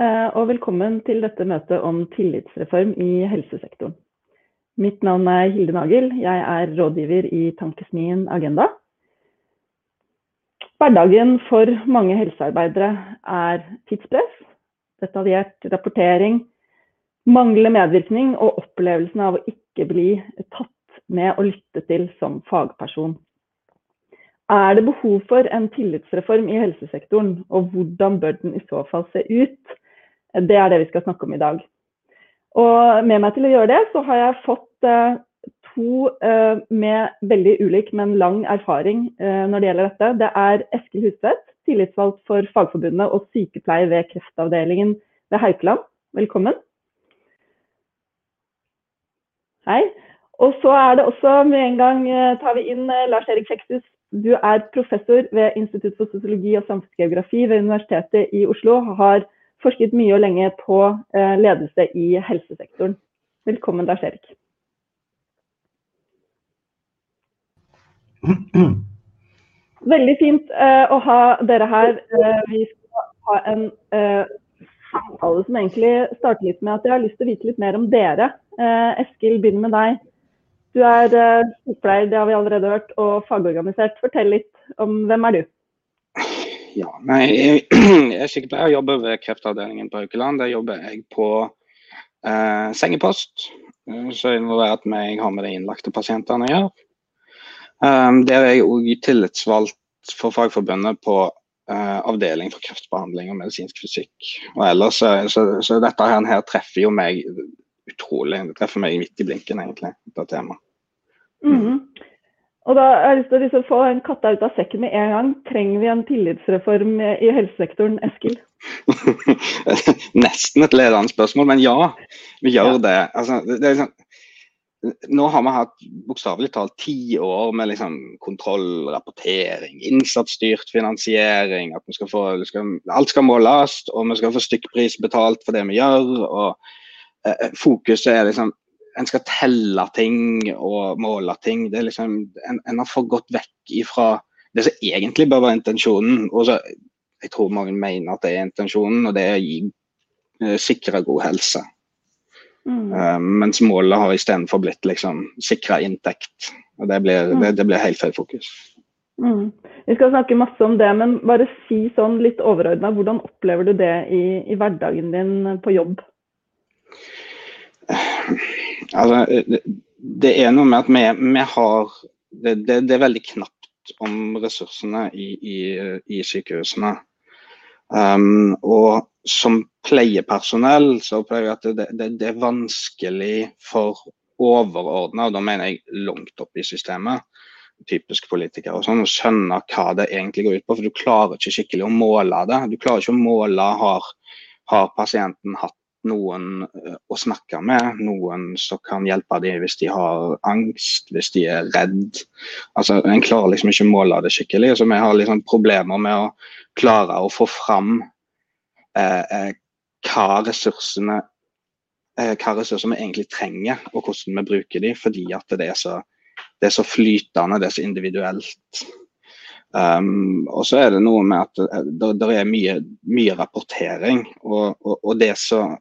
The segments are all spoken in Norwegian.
eh, og velkommen til dette møtet om tillitsreform i helsesektoren. Mitt navn er Hilde Nagel, jeg er rådgiver i Tankesmien Agenda. Hverdagen for mange helsearbeidere er tidspress, detaljert rapportering, manglende medvirkning og opplevelsen av å ikke bli tatt med og lytte til som fagperson. Er det behov for en tillitsreform i helsesektoren, og hvordan bør den i så fall se ut? Det er det vi skal snakke om i dag. Og med meg til å gjøre det, så har jeg fått uh, to uh, med veldig ulik, men lang erfaring uh, når det gjelder dette. Det er Eskil Husvedt, tillitsvalgt for Fagforbundet og sykepleier ved kreftavdelingen ved Haukeland. Velkommen. Hei. Og så er det også med en gang tar vi inn Lars Erik Fektus, du er professor ved Institutt for sosiologi og samfunnsgeografi ved Universitetet i Oslo. Har forsket mye og lenge på eh, ledelse i helsesektoren. Velkommen, Lars Erik. Veldig fint uh, å ha dere her. Uh, vi skal ha en samtale som egentlig starter litt med at jeg har lyst til å vite litt mer om dere. Eskil, begynn med deg. Du er sykepleier, det har vi allerede hørt, og fagorganisert. Fortell litt om hvem er du? Ja, nei, jeg, jeg er sykepleier og jobber ved kreftavdelingen på Haukeland. Der jobber jeg på eh, sengepost. Uh, så involvert med jeg har med de innlagte pasientene å gjøre. Um, der er jeg òg tillitsvalgt for Fagforbundet på uh, avdeling for kreftbehandling og medisinsk fysikk. Og ellers, så, så, så dette her, her treffer jo meg utrolig. Det treffer meg midt i blinken, egentlig, dette temaet. Mm. Og da har jeg lyst til å liksom få en katta ut av sekken med en gang. Trenger vi en tillitsreform i helsesektoren, Eskil? Nesten et ledende spørsmål, men ja, vi gjør ja. det. Altså, det, det liksom, nå har vi hatt bokstavelig talt ti år med liksom kontroll, rapportering, innsatsstyrt finansiering. at skal få, skal, Alt skal måles, og vi skal få stykkpris betalt for det vi gjør. og eh, Fokuset er liksom en skal telle ting og måle ting. Det er liksom, en, en har fått gått vekk ifra det som egentlig bør være intensjonen. og så Jeg tror mange mener at det er intensjonen, og det er å gi uh, sikre god helse. Mm. Uh, mens målet har istedenfor blitt liksom sikre inntekt. og Det blir, mm. det, det blir helt feil fokus. Mm. Vi skal snakke masse om det, men bare si sånn litt overordna, hvordan opplever du det i, i hverdagen din på jobb? Altså, det er noe med at vi, vi har det, det, det, er veldig knapt om ressursene i, i, i sykehusene. Um, og som pleiepersonell så opplever jeg at det, det, det er vanskelig for overordna, og da mener jeg langt opp i systemet, typisk politikere og sånn, å skjønne hva det egentlig går ut på. For du klarer ikke skikkelig å måle det. Du klarer ikke å måle har, har pasienten hatt noen eh, å snakke med, noen som kan hjelpe dem hvis de har angst, hvis de er redd. Altså, En klarer liksom ikke måle det skikkelig. så Vi har liksom problemer med å klare å få fram eh, eh, hva ressursene eh, hva ressurser vi egentlig trenger, og hvordan vi bruker dem, fordi at det er så, det er så flytende, det er så individuelt. Um, og så er det noe med at det, det er mye, mye rapportering. Og, og, og det som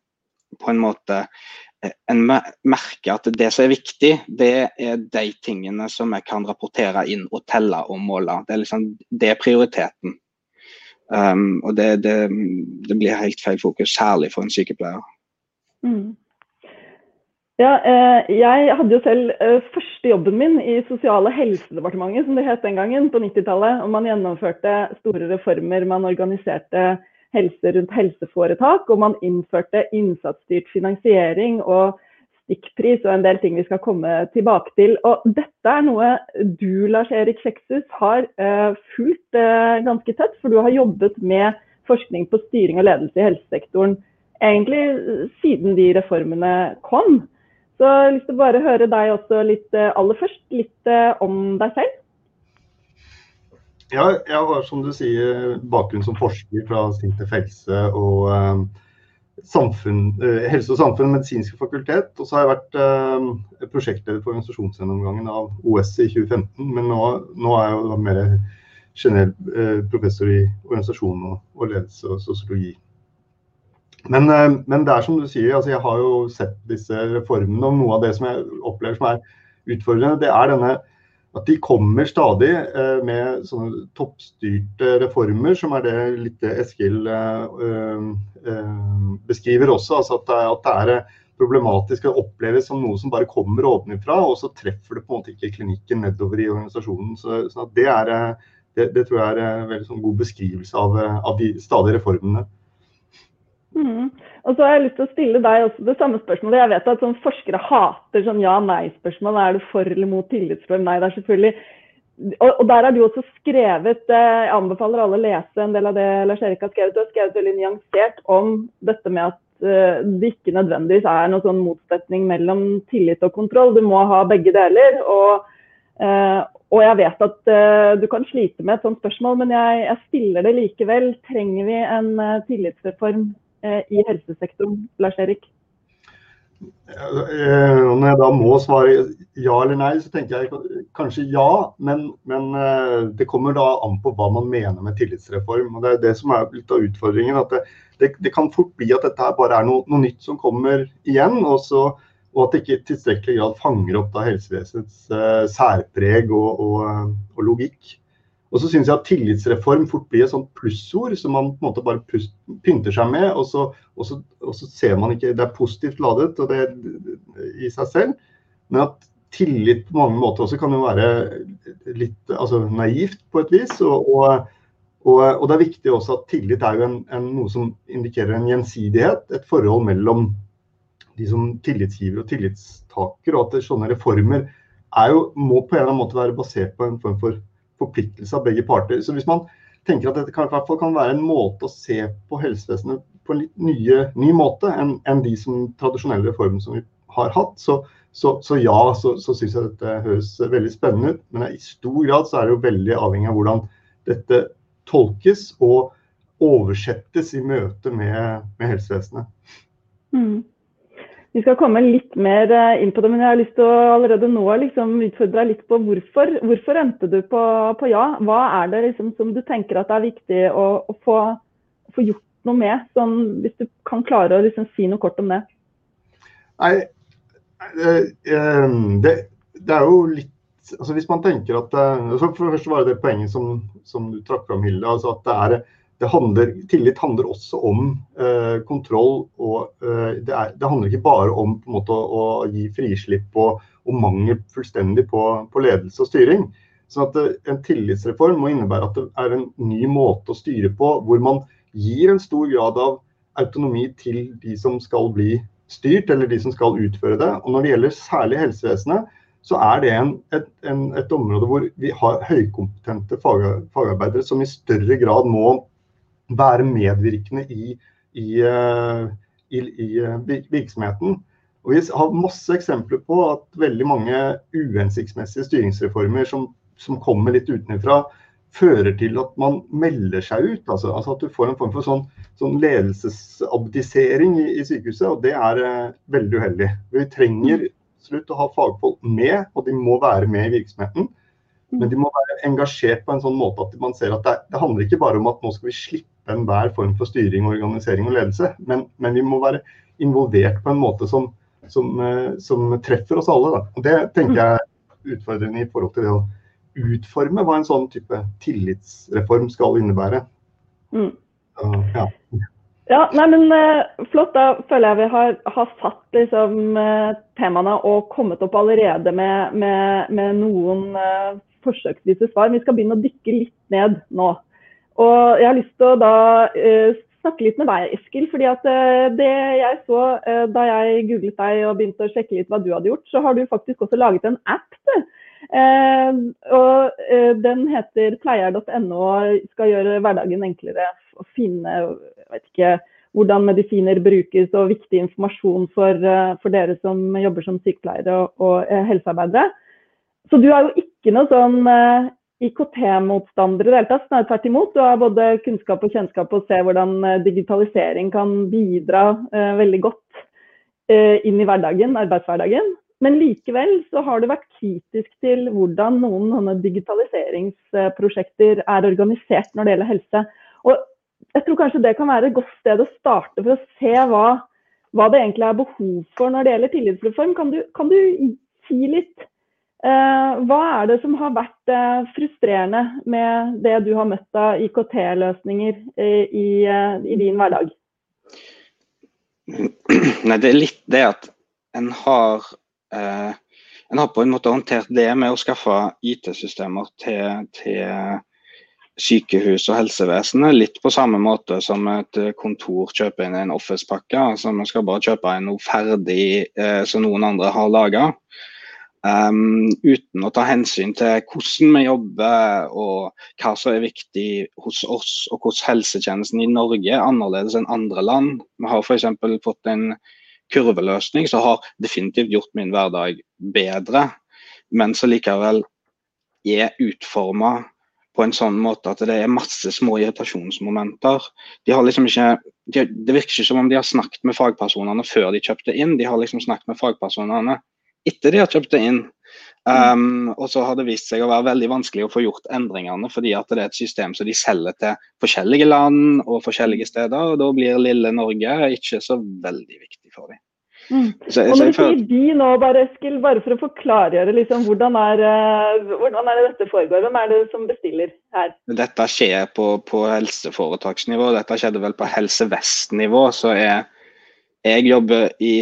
på en måte eh, en merker at det som er viktig, det er de tingene som jeg kan rapportere inn og telle og måle. Det er, liksom, det er prioriteten. Um, og det, det, det, blir helt feil fokus, særlig for en sykepleier. Mm. Ja, eh, jeg hadde jo selv eh, første jobben min i Sosiale helsedepartementet, som det het den gangen, på 90-tallet. Og man gjennomførte store reformer. Man organiserte helse rundt helseforetak, og man innførte innsatsstyrt finansiering og stikkpris og en del ting vi skal komme tilbake til. Og dette er noe du, Lars Erik Kjekshus, har uh, fulgt uh, ganske tett, for du har jobbet med forskning på styring og ledelse i helsesektoren egentlig siden de reformene kom. Så jeg har lyst til å bare høre deg også litt, aller først, litt om deg selv. Ja, jeg har som du sier bakgrunn som forsker fra Sintef helse og eh, samfunn, eh, helse og samfunn medisinske fakultet. Og så har jeg vært eh, prosjektleder for organisasjonsgjennomgangen av OS i 2015. Men nå, nå er jeg jo mer generell professor i organisasjon og, og, ledelse og sosiologi. Men, men, det er som du sier, altså jeg har jo sett disse reformene, og noe av det som jeg opplever som er utfordrende, det er denne at de kommer stadig eh, med sånne toppstyrte reformer, som er det litt Eskil eh, eh, beskriver også. altså At det, er problematisk å oppleves som noe som bare kommer ovenfra, og så treffer det på en måte ikke klinikken nedover i organisasjonen. Så, så det, er, det, det, tror jeg er en veldig sånn god beskrivelse av, av de stadige reformene. Mm. Og så har jeg lyst til å stille deg også det samme spørsmålet. Jeg vet at sånn forskere hater sånn ja-nei-spørsmål. Er du for eller mot tillitsform? Nei, det er selvfølgelig og, og, der har du også skrevet eh, Jeg anbefaler alle å lese en del av det Lars Erik har skrevet. Du har skrevet veldig nyansert om dette med at uh, det ikke nødvendigvis er noen sånn motsetning mellom tillit og kontroll. Du må ha begge deler. Og, uh, og jeg vet at du kan slite med et sånt spørsmål, men jeg, jeg stiller det likevel. Trenger vi en tillitsreform Eh, i helsesektoren, Lars Erik? Eh, når jeg da må svare ja eller nei, så tenker jeg kanskje ja. Men, men, eh, det kommer da an på hva man mener med tillitsreform. og Det er det som er litt av utfordringen. at Det, det, det kan fort bli at dette bare er noe, noe nytt som kommer igjen. Og, så, og, at det ikke i tilstrekkelig grad fanger opp da helsevesenets særpreg og, og, og logikk. Og så syns jeg at tillitsreform fort blir et sånt plussord som man på en måte bare pynter seg med, og så, og, så, og så, ser man ikke Det er positivt ladet og det i seg selv, men at tillit på mange måter også kan jo være litt altså, naivt på et vis. Og, og, og, det er viktig også at tillit er jo en, en, noe som indikerer en gjensidighet. Et forhold mellom de som tillitsgiver og tillitstaker. Og at sånne reformer jo, må på en eller annen måte være basert på en form for forpliktelse av begge parter. Så hvis man tenker at dette kan, hvert fall kan være en måte å se på helsevesenet på en litt nye, ny måte enn en de som tradisjonelle reformene som vi har hatt, så, så, så ja, så, så syns jeg dette høres veldig spennende ut. Men i stor grad så er det jo veldig avhengig av hvordan dette tolkes og oversettes i møte med, med helsevesenet. Mm. Vi skal komme litt mer eh, inn på det, men jeg har lyst til å allerede nå liksom utfordre deg litt på hvorfor. Hvorfor endte du på, på, ja? Hva er det liksom som du tenker at det er viktig å, å få, få, gjort noe med? Sånn, hvis du kan klare å liksom si noe kort om det. Nei, det, eh, det, det er jo litt altså Hvis man tenker at eh, altså For det første var det poenget som, som du trakk fram, Hilde. altså at det er handler, tillit handler også om eh, kontroll. og eh, det, er, det, handler ikke bare om måte, å, å, gi frislipp og, og mangel fullstendig på, på, ledelse og styring. Sånn at det, eh, En tillitsreform må innebære at det er en ny måte å styre på, hvor man gir en stor grad av autonomi til de som skal bli styrt, eller de som skal utføre det. Og Når det gjelder særlig helsevesenet, så er det en, et, en, et, område hvor vi har høykompetente fag, fagarbeidere som i større grad må være medvirkende i, i, eh, i, i eh, virksomheten. Og Vi har masse eksempler på at veldig mange uhensiktsmessige styringsreformer som, som kommer litt utenfra, fører til at man melder seg ut. Altså, altså At du får en form for sånn, sånn ledelsesabdisering i, i, sykehuset. og Det er uh, veldig uheldig. Vi trenger slutt å ha fagfolk med, og de må være med i virksomheten. Men de må være engasjert på en sånn måte at man ser at det, det handler ikke bare om at nå skal vi slippe enhver form for styring, organisering og ledelse. Men, men, vi må være involvert på en måte som, som, eh, som treffer oss alle. Da. Og Det tenker jeg er utfordrende i forhold til det å utforme hva en sånn type tillitsreform skal innebære. Mm. Uh, ja. ja. nei, men uh, Flott. Da føler jeg vi har, har satt liksom, uh, temaene og kommet opp allerede med, med, med noen forsøksvise svar. Vi skal begynne å dykke litt ned nå. Og jeg har lyst til å da uh, snakke litt med deg, Eskil. fordi at uh, det jeg så uh, da jeg googlet deg og begynte å sjekke litt hva du hadde gjort, så har du faktisk også laget en app. og Den heter pleier.no og skal gjøre hverdagen enklere å finne vet ikke, hvordan medisiner brukes og viktig informasjon for, for dere som jobber som sykepleiere og, og helsearbeidere. Så du er jo ikke noe sånn IKT-motstandere i det hele tatt. Snarere tvert imot. Du har både kunnskap og kjennskap og ser hvordan eh, digitalisering kan bidra eh, veldig godt eh, inn i hverdagen, arbeidshverdagen. Men likevel så har du vært kritisk til hvordan noen digitaliseringsprosjekter er organisert når det gjelder helse. Og jeg tror kanskje det kan være et godt sted å starte for å se hva, hva det egentlig er behov for når det gjelder tillitsreform. Kan du, kan du si litt hva er det som har vært uh, frustrerende med det du har møtt av IKT-løsninger i, i, din hverdag? Nei, det er litt det at en har en har på en måte håndtert det med å skaffe IT-systemer til, til sykehus og helsevesenet litt på samme måte som et kontor kjøper inn en Office-pakke. altså Man skal bare kjøpe inn noe ferdig eh, som noen andre har laga. Um, uten å ta hensyn til hvordan vi jobber og hva som er viktig hos oss, og hvordan helsetjenesten i Norge er annerledes enn andre land. Vi har f.eks. fått en kurveløsning som har definitivt gjort min hverdag bedre, men som likevel er utforma på en sånn måte at det er masse små irritasjonsmomenter. De har liksom ikke, de, det virker ikke som om de har snakket med fagpersonene før de kjøpte inn. De har liksom snakket med fagpersonene etter de har kjøpt det inn. Um, og så har det vist seg å være veldig vanskelig å få gjort endringene, fordi at det er et system som de selger til forskjellige land og forskjellige steder. og Da blir lille Norge ikke så veldig viktig for dem. Mm. Så, og når du sier de nå, bare Eskil, bare for å forklargjøre liksom, hvordan, er, uh, hvordan er det dette foregår? Hvem er det som bestiller her? Dette skjer på, på helseforetaksnivå. Dette skjedde vel på Helse Vest-nivå. Så jeg, jeg jobber i,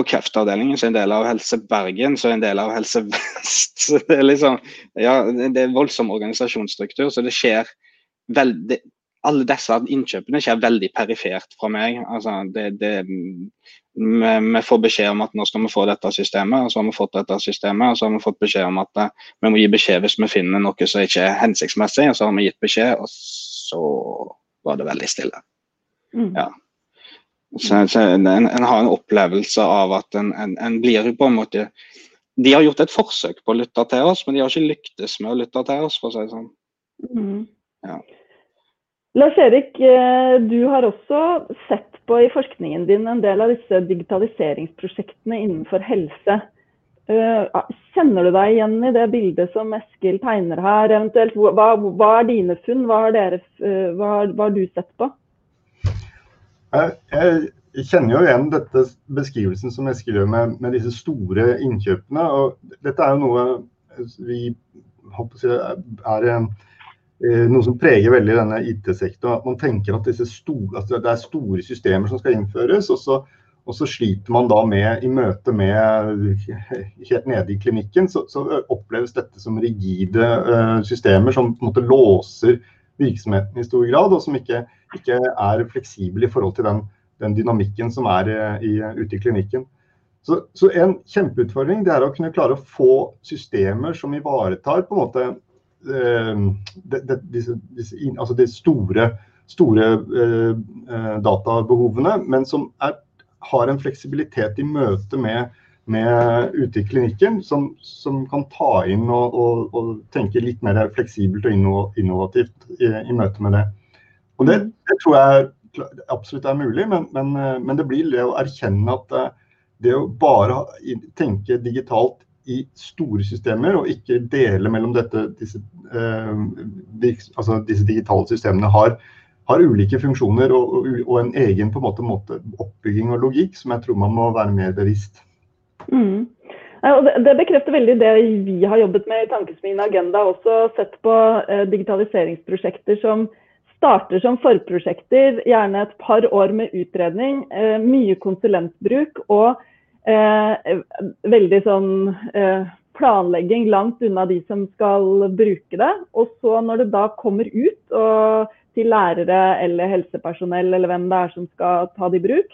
på kreftavdelingen, så er en del av Helse Bergen, så er en del av Helse Vest. Så det er liksom, ja, det er voldsom organisasjonsstruktur, så det skjer veldig alle disse innkjøpene skjer veldig perifert fra meg. Altså, det, det, vi, får beskjed om at nå skal vi få dette systemet, og så har vi fått dette systemet, og så har vi fått beskjed om at uh, vi må gi beskjed hvis vi finner noe som ikke er hensiktsmessig, og så har vi gitt beskjed, og så var det veldig stille. Mm. Ja. Så, så en, en, har en opplevelse av at en, en, en, blir på en måte De har gjort et forsøk på å lytte til oss, men de har ikke lyktes med å lytte til oss, for å si det sånn. Mm. Ja. Lars Erik, eh, du har også sett på i forskningen din en del av disse digitaliseringsprosjektene innenfor helse. Eh, kjenner du deg igjen i det bildet som Eskil tegner her? Eventuelt, hva, hva er dine funn? Hva har, dere, eh, hva, hva har, du sett på? Jeg kjenner jo igjen dette beskrivelsen som Eskil gjør med, med disse store innkjøpene. og Dette er jo noe vi håper jeg, er Eh, noe som preger veldig denne IT-sektoren. at Man tenker at, store, at, det er store systemer som skal innføres. og så, og så sliter man da med, i møte med Helt nede i klinikken så, så oppleves dette som rigide uh, systemer som på en måte låser virksomheten i stor grad, og som ikke, ikke er fleksibel i forhold til den, den dynamikken som er uh, i, ute i klinikken. Så, så, en kjempeutfordring det er å kunne klare å få systemer som ivaretar på en måte Eh, de, disse, altså de store, store databehovene, men som er, har en fleksibilitet i møte med, med ute i klinikken, som, som, kan ta inn og, og, og, tenke litt mer fleksibelt og innovativt i, i møte med det. Og det, det, tror jeg absolutt er mulig, men, men, men, det blir det å erkjenne at det å bare tenke digitalt i store systemer, og ikke dele mellom dette, disse, eh, altså disse digitale systemene har, har ulike funksjoner og, og, og, en egen på en måte, måte, oppbygging og logikk som jeg tror man må være mer bevisst. Mm. Det, det, bekrefter veldig det vi har jobbet med i Tankesmien Agenda. Også sett på eh, digitaliseringsprosjekter som starter som forprosjekter, gjerne et par år med utredning, eh, mye konsulentbruk og eh, veldig sånn eh, planlegging langt unna de som skal bruke det. Og så når det da kommer ut og til lærere eller helsepersonell eller hvem det er som skal ta det i bruk,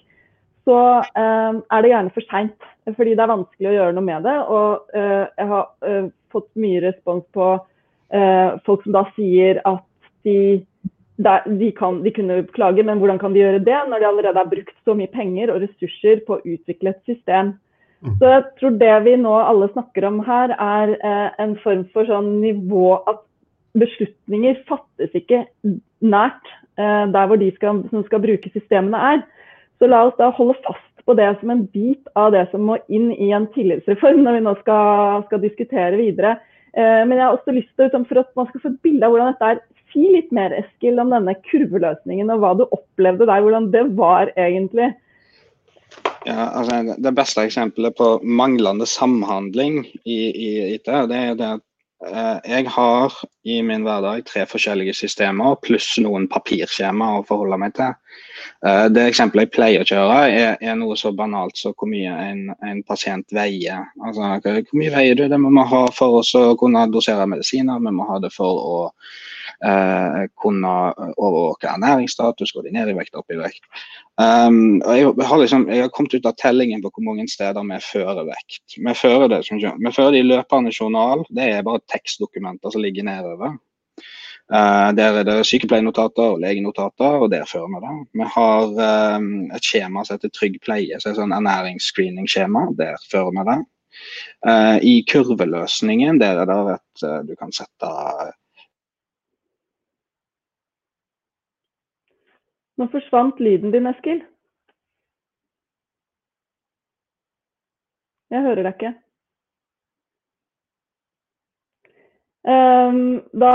så eh, er det gjerne for seint. Fordi det er vanskelig å gjøre noe med det. Og eh, jeg har eh, fått mye respons på folk som da sier at de de, kan, de, kunne klage, men hvordan kan de gjøre det når de allerede har brukt så mye penger og ressurser på å utvikle et system? Mm. Så jeg tror det vi nå alle snakker om her, er eh, en form for sånn nivå at beslutninger fattes ikke nært eh, der hvor de skal, som skal bruke systemene er. Så la oss da holde fast på det som en bit av det som må inn i en tillitsreform når vi nå skal, skal diskutere videre. Eh, men jeg har også lyst til, for at man skal få et bilde av hvordan dette er, si litt mer Eskil, om denne kurveløsningen og hva du opplevde der. Hvordan det var egentlig. Ja, altså Det beste eksempelet på manglende samhandling i, i IT, det er det at Eh, jeg har i min hverdag tre forskjellige systemer pluss noen papirskjemaer å forholde meg til. Eh, det eksempelet jeg pleier å kjøre, er, er noe så banalt som hvor mye en, en, pasient veier. Altså, hvor mye veier du? Det må vi ha for oss å kunne dosere medisiner, vi må ha det for å kunne overvåke ernæringsstatus, gå ned i vekt, opp i vekt. Um, jeg, har liksom, jeg, har kommet ut av tellingen på hvor mange steder vi fører vekt. Vi fører det, vi fører det i løpende journal. Det er bare tekstdokumenter som ligger nedover. Uh, der er det sykepleiernotater og legenotater, og der fører vi det. Vi har um, et skjema som heter Trygg pleie, så er sånn ernæringsscreening-skjema. Der fører vi det. Uh, I kurveløsningen der er det et uh, du kan sette Nå forsvant lyden din, Eskil. Jeg hører deg ikke. Um, da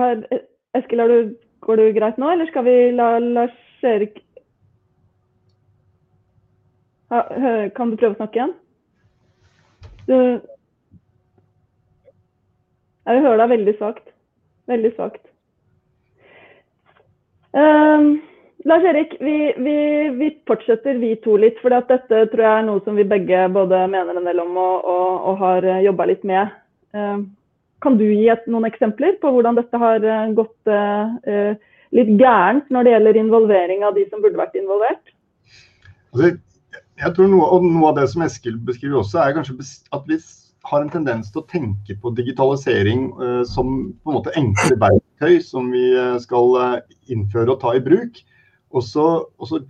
har, Eskil, du, går det greit nå, eller skal vi la Lars Erik Kan du prøve å snakke igjen? Du Jeg hører deg veldig svakt. Veldig svakt. Um, Lars Erik, vi, vi, vi, fortsetter vi to litt. For dette tror jeg er noe som vi begge både mener en del om og, og, og har eh, jobba litt med. Uh, kan du gi et, noen eksempler på hvordan dette har uh, gått uh, litt gærent når det gjelder involvering av de som burde vært involvert? Altså, jeg tror noe, noe, av det som Eskil beskriver også, er kanskje at vi har en tendens til å tenke på digitalisering som på en måte enkle verktøy som vi skal innføre og ta i bruk. Og så,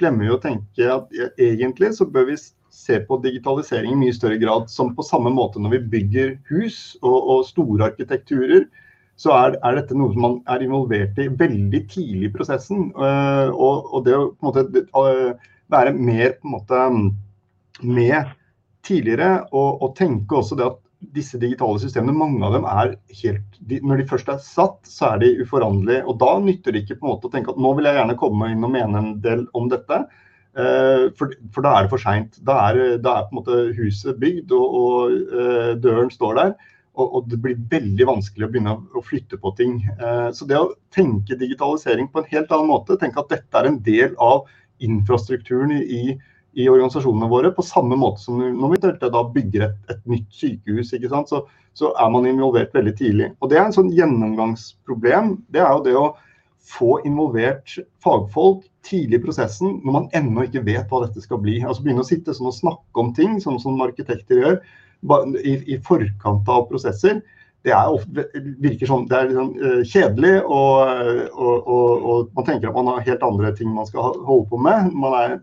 glemmer vi å tenke at egentlig så bør vi se på digitalisering i mye større grad som på samme måte når vi bygger hus og, og store arkitekturer. Så er, er, dette noe som man er involvert i veldig tidlig i prosessen. Uh, og, og, det å på en måte uh, være mer på en måte med tidligere og, og tenke også det at disse digitale systemene, mange av dem er helt Når de først er satt, så er de uforanderlige. Og da nytter det ikke på en måte å tenke at nå vil jeg gjerne komme inn og mene en del om dette. Uh, for, for, da er det for seint. Da, da, er på en måte huset bygd, og, og uh, døren står der. Og, og, det blir veldig vanskelig å begynne å, å flytte på ting. Uh, så det å tenke digitalisering på en helt annen måte, tenke at dette er en del av infrastrukturen i, i i organisasjonene våre, på samme måte som når vi da bygger et, et nytt sykehus. Så, så, er man involvert veldig tidlig. Og Det er en sånn gjennomgangsproblem. Det er jo det å få involvert fagfolk tidlig i prosessen når man ennå ikke vet hva dette skal bli. Altså Begynne å sitte sånn og snakke om ting, sånn som arkitekter gjør, i, i forkant av prosesser. Det, ofte, sånn, det er liksom, uh, kjedelig, og, og, og, og, man tenker at man har helt andre ting man skal holde på med. Man er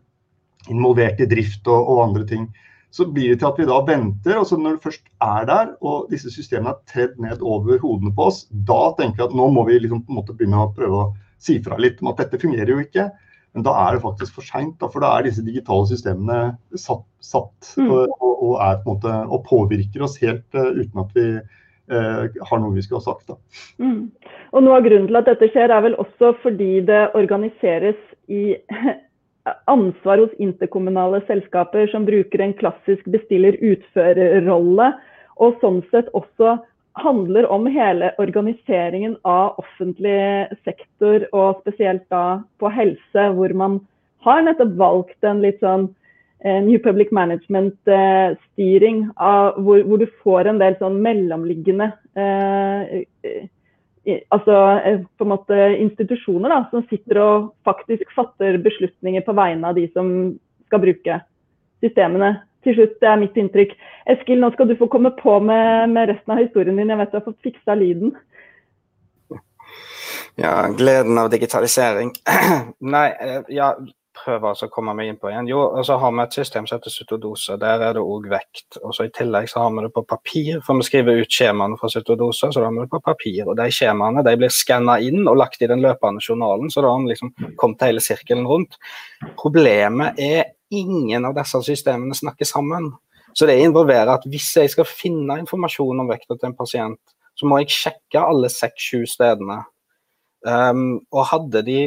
involvert i drift og, og, andre ting. Så blir det til at vi da venter. og så Når det først er der og disse systemene er tredd ned over hodene på oss, da tenker vi at nå må vi liksom på en måte begynne å prøve å si fra litt om at dette fungerer jo ikke. Men da er det faktisk for seint, for da er disse digitale systemene satt, satt mm. og, og, er på en måte, og påvirker oss helt uh, uten at vi uh, har noe vi skulle ha sagt. Mm. Og Noe av grunnen til at dette skjer, er vel også fordi det organiseres i ansvar hos interkommunale selskaper som bruker en klassisk bestiller-utfører-rolle, og sånn sett også handler om hele organiseringen av offentlig sektor, og spesielt da på helse, hvor man har nettopp valgt en litt sånn eh, New Public Management-styring, eh, hvor, hvor, du får en del sånn mellomliggende eh, altså, eh, på en måte institusjoner da, som sitter og faktisk fatter beslutninger på vegne av de som skal bruke systemene. Til slutt, Det er mitt inntrykk. Eskil, nå skal du få komme på med, med resten av historien din. Jeg vet du har fått fiksa lyden. Ja, gleden av digitalisering. Nei, eh, ja, prøver å komme meg inn på igjen. Jo, og så har vi et system som heter Cytodose. Der er det òg vekt. Og så I tillegg så har vi det på papir, for vi skriver ut skjemaene fra Cytodose. Så da har vi det på papir. og De skjemaene de blir skanna inn og lagt i den løpende journalen. Så da har vi liksom kommet hele sirkelen rundt. Problemet er ingen av disse systemene snakker sammen. Så det involverer at hvis jeg skal finne informasjon om vekta til en pasient, så må jeg sjekke alle seks-sju stedene. Um, og hadde de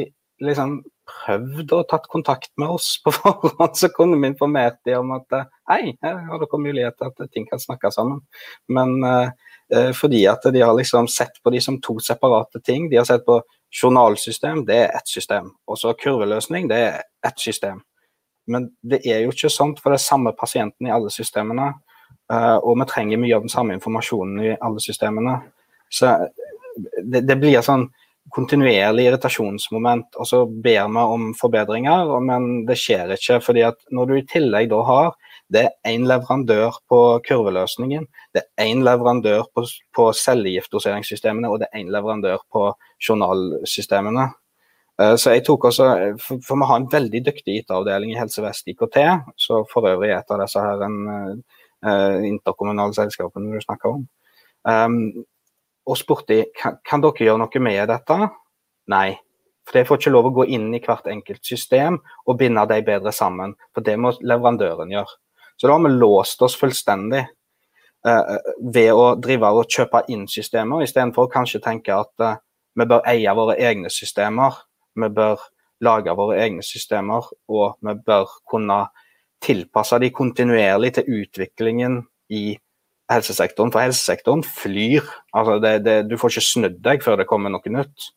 liksom prøvd å tatt kontakt med oss på forhånd, så kunne vi informert dem om at hei, her har dere mulighet til at ting kan snakke sammen. Men eh, fordi at de har liksom sett på de som to separate ting. De har sett på journalsystem, det er ett system. Og så kurveløsning, det er ett system. Men det er jo ikke sånt for det er samme pasienten i alle systemene. Uh, og vi trenger mye av den samme informasjonen i alle systemene. Så det, det blir sånn kontinuerlig irritasjonsmoment, og så ber vi om forbedringer, men det skjer ikke. fordi at når du i tillegg da har det er én leverandør på kurveløsningen, det er én leverandør på, på cellegiftdoseringssystemene og det er én leverandør på journalsystemene. Eh, så jeg tok også, For, vi har en veldig dyktig IT-avdeling i Helse Vest IKT, så for øvrig et av disse her en, uh, interkommunale selskapene du snakker om. Um, og spurte kan, kan dere gjøre noe med dette. Nei. For de får ikke lov å gå inn i hvert enkelt system og binde de bedre sammen. For det må leverandøren gjøre. Så da har vi låst oss fullstendig eh, ved å drive og kjøpe inn systemer, istedenfor kanskje tenke at eh, vi bør eie våre egne systemer. Vi bør lage våre egne systemer, og vi bør kunne tilpasse de kontinuerlig til utviklingen i helsesektoren. For helsesektoren flyr. Altså det, det, du får ikke snudd deg før det kommer noe nytt.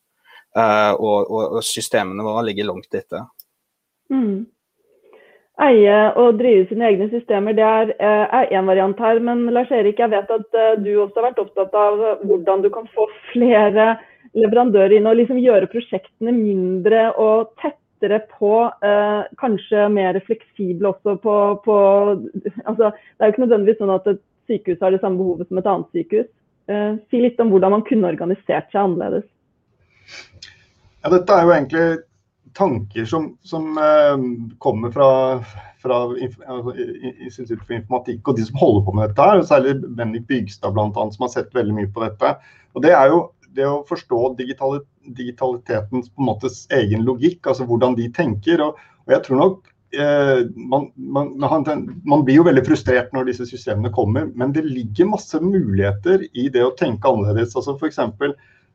Uh, og, og, systemene våre ligger langt etter. Mm. Eie og drive sine egne systemer, det er én uh, variant her. Men Lars Erik, jeg vet at uh, du også har vært opptatt av hvordan du kan få flere leverandører inn og liksom gjøre prosjektene mindre og tettere på, kanskje mer fleksible også på, på altså, Det er jo ikke nødvendigvis sånn at et sykehus har det samme behovet som et annet sykehus. Eh, si litt om hvordan man kunne organisert seg annerledes. Ja, dette er jo egentlig tanker som, som eh, kommer fra, fra altså, Institutt for informatikk og de som holder på med dette. her, Særlig Bendik Bygstad annet, som har sett veldig mye på dette. Og Det er jo det å forstå digitalitetens på en måte egen logikk, altså hvordan de tenker. og, og jeg tror nok man, man, man, blir jo veldig frustrert når disse systemene kommer, men det ligger masse muligheter i det å tenke annerledes. Altså F.eks.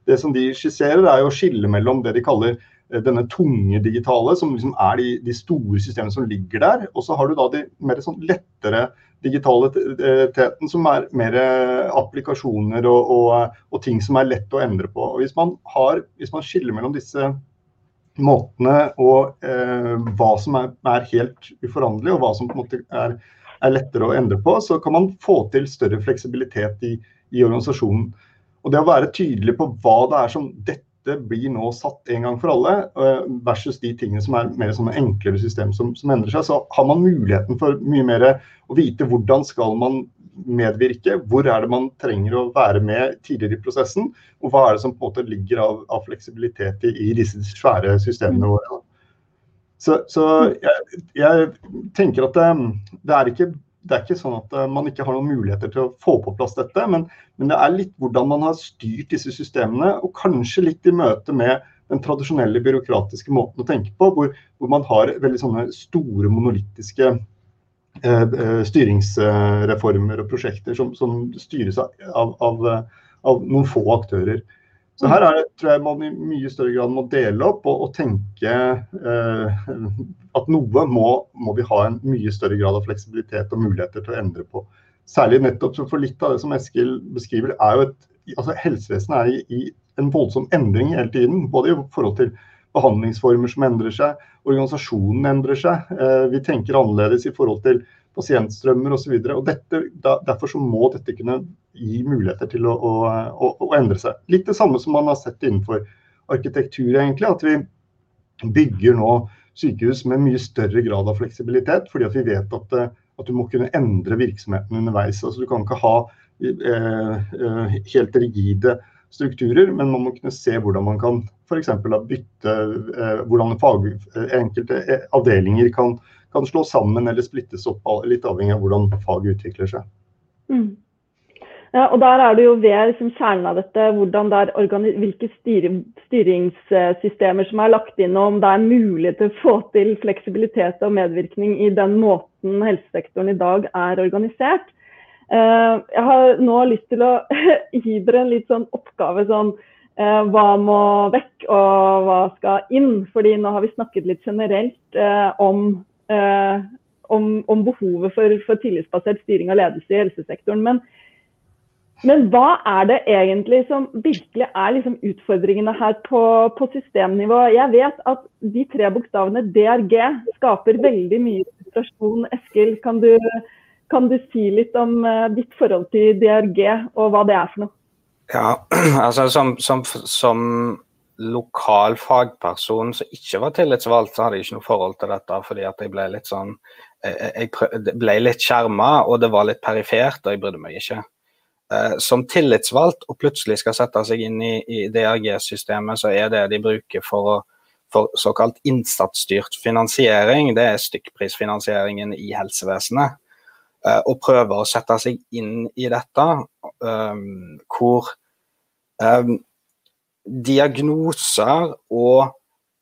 det som de skisserer, er å skille mellom det de kaller eh, denne tunge digitale, som liksom er de, de, store systemene som ligger der. Og så har du da de mer sånn lettere digitaliteten, som er mer applikasjoner og, og, og, ting som er lett å endre på. Og Hvis man, har, hvis man skiller mellom disse måtene og eh, hva som er, er, helt uforanderlig, og hva som på en måte er, er, lettere å endre på, så kan man få til større fleksibilitet i, i, organisasjonen. Og Det å være tydelig på hva det er som dette blir nå satt en gang for alle, eh, versus de tingene som er mer sånne enklere system som, som endrer seg, så har man muligheten for mye mer å vite hvordan skal man medvirke? Hvor er det man trenger å være med tidligere i prosessen? Og hva er det som på en måte ligger av, av fleksibilitet i, i, disse svære systemene mm. våre? Så, så jeg, jeg, tenker at det, det, er ikke, det, er ikke, sånn at eh, man ikke har noen muligheter til å få på plass dette, men, men det er litt hvordan man har styrt disse systemene, og kanskje litt i møte med den tradisjonelle byråkratiske måten å tenke på, hvor, hvor man har veldig sånne store monolittiske Eh, eh, styringsreformer og prosjekter som, som styres av, av, av, noen få aktører. Så her er det, tror jeg man i mye større grad må dele opp og, og tenke eh, at noe må, må, vi ha en mye større grad av fleksibilitet og muligheter til å endre på. Særlig nettopp for litt av det som Eskil beskriver, er jo et altså Helsevesenet er i, i en voldsom endring hele tiden. Både i forhold til behandlingsformer som endrer seg, organisasjonen endrer seg. Eh, vi tenker annerledes i forhold til pasientstrømmer osv. Derfor så må dette kunne gi muligheter til å, å, å, endre seg. Litt det samme som man har sett innenfor arkitektur, egentlig. At vi bygger nå sykehus med mye større grad av fleksibilitet. Fordi vi vet at, eh, at du må kunne endre virksomheten underveis. Altså, du kan ikke ha eh, eh helt rigide strukturer, men man må kunne se hvordan man kan f.eks. bytte eh, hvordan fag, eh, enkelte eh, avdelinger kan, kan slå sammen eller splittes opp, litt avhengig av hvordan faget utvikler seg. Mm. Ja, og Der er det jo ved liksom, kjernen av dette hvilke styring, styringssystemer som er lagt inn, og om det er mulig til å få til fleksibilitet og medvirkning i den måten helsesektoren i dag er organisert. Jeg har nå lyst til å gi dere en litt sånn oppgave sånn hva må vekk og hva skal inn? Fordi nå har vi snakket litt generelt om, om, om behovet for, for, tillitsbasert styring og ledelse i helsesektoren. Men men hva er det egentlig som virkelig er liksom utfordringene her på, på, systemnivå? Jeg vet at de tre bokstavene DRG skaper veldig mye frustrasjon. Eskil, kan du, kan du si litt om uh, ditt forhold til DRG og hva det er for noe? Ja, altså som, som, som lokal fagperson som ikke var tillitsvalgt, så hadde jeg ikke noe forhold til dette. fordi at jeg ble litt sånn jeg ble litt skjerma, og det var litt perifert, og jeg brydde meg ikke eh, som tillitsvalgt og plutselig skal sette seg inn i, i DRG-systemet, så er det de bruker for, for såkalt innsatsstyrt finansiering, det er stykkprisfinansieringen i helsevesenet. Eh, og prøver å sette seg inn i dette, um, hvor um, diagnoser og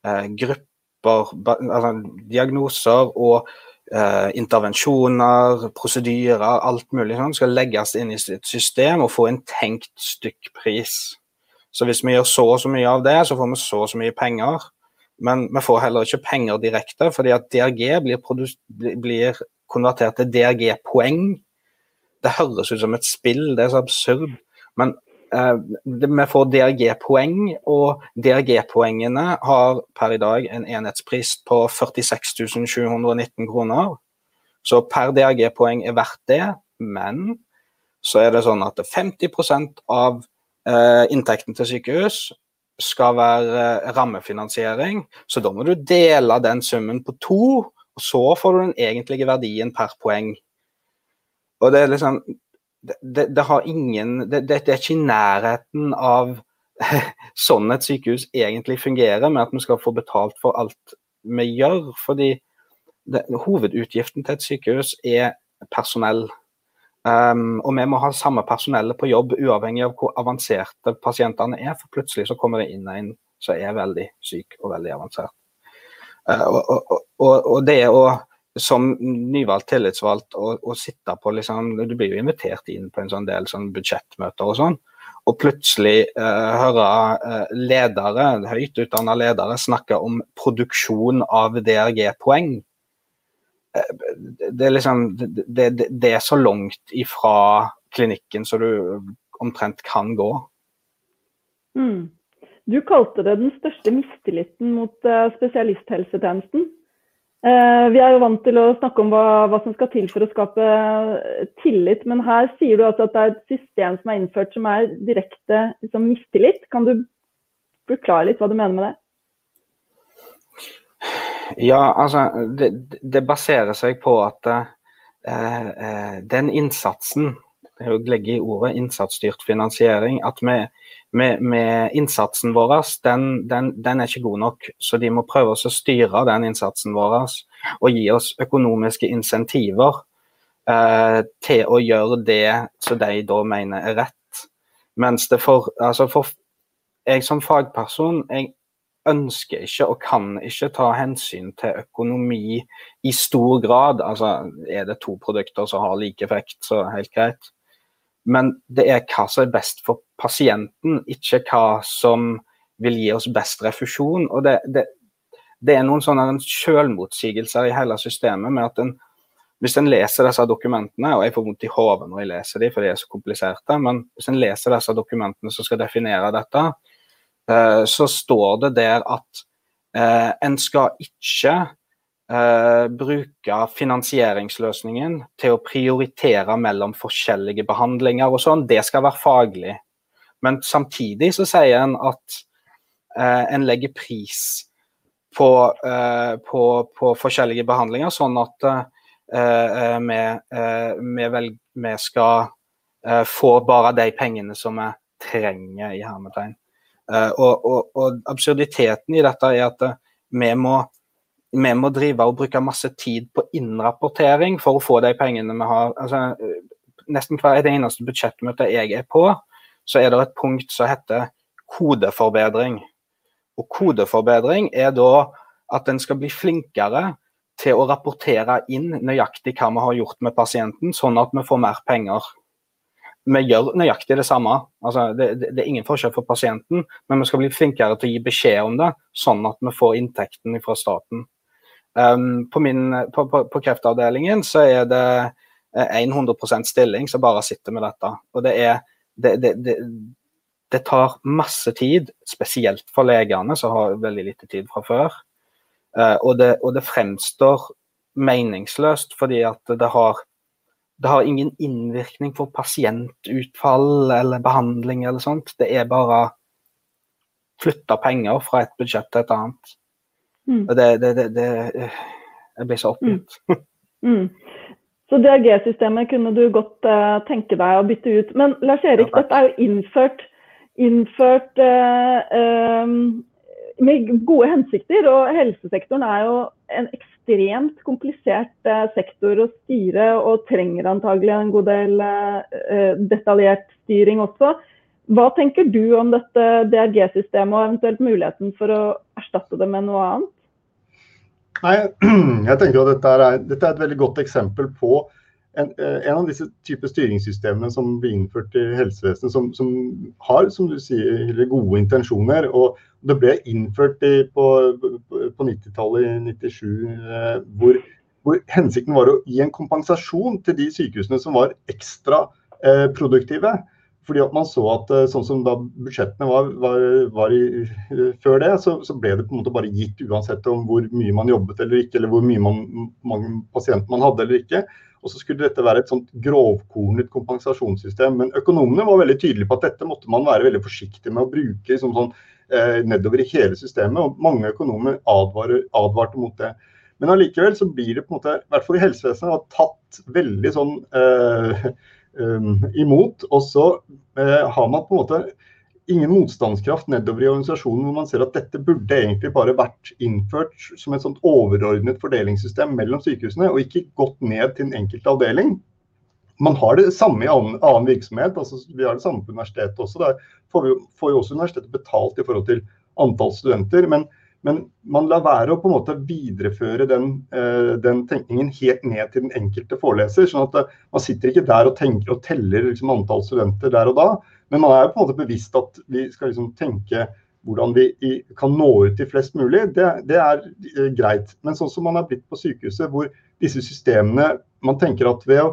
uh, grupper altså, Diagnoser og uh, intervensjoner, prosedyrer, alt mulig sånn, skal legges inn i et system og få en tenkt stykkpris. Så hvis vi gjør så og så mye av det, så får vi så og så mye penger. Men vi får heller ikke penger direkte, fordi at DRG blir, blir konvertert til DRG-poeng. Det høres ut som et spill, det er så absurd. Men Eh, vi får DRG-poeng, og DRG-poengene har per i dag en enhetspris på 46 719 kroner. Så per DRG-poeng er verdt det, men så er det sånn at 50 av eh, inntekten til sykehus skal være eh, rammefinansiering. Så da må du dele den summen på to, og så får du den egentlige verdien per poeng. Og det er liksom det, det, har ingen det, det, er ikke i nærheten av sånn et sykehus egentlig fungerer, med at vi skal få betalt for alt vi gjør. fordi Hovedutgiften til et sykehus er personell. Um, og vi må ha samme personellet på jobb, uavhengig av hvor avanserte pasientene er. For plutselig så kommer det inn en som er veldig syk og veldig avansert. Uh, og, og, og, det å som nyvalgt tillitsvalgt å, sitte på liksom, Du blir jo invitert inn på en sånn del sånn budsjettmøter og sånn. Og plutselig eh, høre uh, ledere, høyt utdanna ledere snakke om produksjon av DRG-poeng. Uh, det, er liksom, det, det, det, er så langt ifra klinikken som du omtrent kan gå. Mm. Du kalte det den største mistilliten mot spesialisthelsetjenesten. Eh, vi er jo vant til å snakke om hva, hva, som skal til for å skape tillit, men her sier du altså at det er et system som er innført som er direkte liksom, mistillit. Kan du forklare litt hva du mener med det? Ja, altså det, det baserer seg på at eh, eh den innsatsen det legge i ordet innsatsstyrt finansiering, at vi, med, med innsatsen vår, den, den, den, er ikke god nok. Så de må prøve å styre den innsatsen vår og gi oss økonomiske insentiver eh, til å gjøre det som de da mener er rett. Mens det for, altså for jeg som fagperson, jeg ønsker ikke og kan ikke ta hensyn til økonomi i stor grad. Altså, er det to produkter som har like effekt, så helt greit. Men det er hva som er best for pasienten, ikke hva som vil gi oss best refusjon. Og det, det, det er noen sånne selvmotsigelser i hele systemet med at en, hvis en leser disse dokumentene, og jeg får vondt i hodet når jeg leser dem, for de er så kompliserte, men hvis en leser disse dokumentene som skal definere dette, eh, så står det der at eh, en skal ikke eh, bruke finansieringsløsningen til å prioritere mellom forskjellige behandlinger og sånn. Det skal være faglig. Men samtidig så sier en at eh, en legger pris på, eh, på, på, forskjellige behandlinger, sånn at eh, vi, eh, vi, vel, vi, skal eh, få bare de pengene som vi trenger, i hermetegn. Og, og, og absurditeten i dette er at vi må vi må drive og bruke masse tid på innrapportering for å få de pengene vi har. Altså, nesten hver eneste budsjettmøte jeg er på, så er det et punkt som heter kodeforbedring. Og kodeforbedring er da at en skal bli flinkere til å rapportere inn nøyaktig hva vi har gjort med pasienten, sånn at vi får mer penger. Vi gjør nøyaktig det samme. Altså, det, det, det, er ingen forskjell for pasienten, men vi skal bli flinkere til å gi beskjed om det, sånn at vi får inntekten fra staten. Um, på, min, på, på, på, kreftavdelingen så er det 100 stilling som bare sitter med dette. Og det er det, det, tar masse tid, spesielt for legene som har veldig lite tid fra før. Uh, og, det, og det fremstår meningsløst fordi at det har, det har ingen innvirkning for pasientutfall eller behandling eller sånt. Det er bare flytta penger fra et budsjett til et annet. Mm. Og det, det, det, Jeg blir så oppgitt. Mm. Mm. Så DRG-systemet kunne du godt uh, tenke deg å bytte ut. Men Lars Erik, ja, dette er jo innført, innført uh, uh, med gode hensikter. Og helsesektoren er jo en ekstremt komplisert uh, sektor å styre, og trenger antagelig en god del detaljert styring også. Hva tenker du om dette DRG-systemet, og eventuelt muligheten for å erstatte det med noe annet? Nei, jeg tenker at dette er, dette er, et veldig godt eksempel på en, eh, en av disse typer styringssystemene som blir innført i helsevesenet, som, som, har som du sier, gode intensjoner. og Det ble innført i, på, på 90-tallet, i 97, eh, hvor, hvor, hensikten var å gi en kompensasjon til de sykehusene som var ekstra eh, produktive. Fordi at man så at eh, sånn som da budsjettene var, var, var i, eh, før det, så, så, ble det på en måte bare gitt uansett om hvor mye man jobbet eller ikke, eller hvor mye man, mange pasienter man hadde eller ikke. Og så skulle dette være et sånt grovkornet kompensasjonssystem. Men økonomene var veldig tydelige på at dette måtte man være veldig forsiktig med å bruke liksom sånn, eh, nedover i hele systemet. Og mange økonomer advarte mot det. Men allikevel så blir det på en måte, i hvert fall i helsevesenet, tatt veldig sånn eh, um, imot. Og så uh, har man på en måte ingen motstandskraft nedover i organisasjonen hvor man ser at dette burde egentlig bare vært innført som et sånt overordnet fordelingssystem mellom sykehusene, og ikke gått ned til en enkelt avdeling. Man har det samme i annen, annen virksomhet. altså Vi har det samme på universitetet også. Der får, vi, får jo også universitetet betalt i forhold til antall studenter. men men man lar være å på en måte videreføre den, uh, den tenkningen helt ned til den enkelte foreleser. sånn at uh, Man sitter ikke der og tenker og teller liksom, antall studenter der og da, men man er på en måte bevisst at vi skal liksom, tenke hvordan vi kan nå ut til flest mulig. Det, det er uh, greit. Men sånn som man er blitt på sykehuset, hvor disse systemene Man tenker at ved å,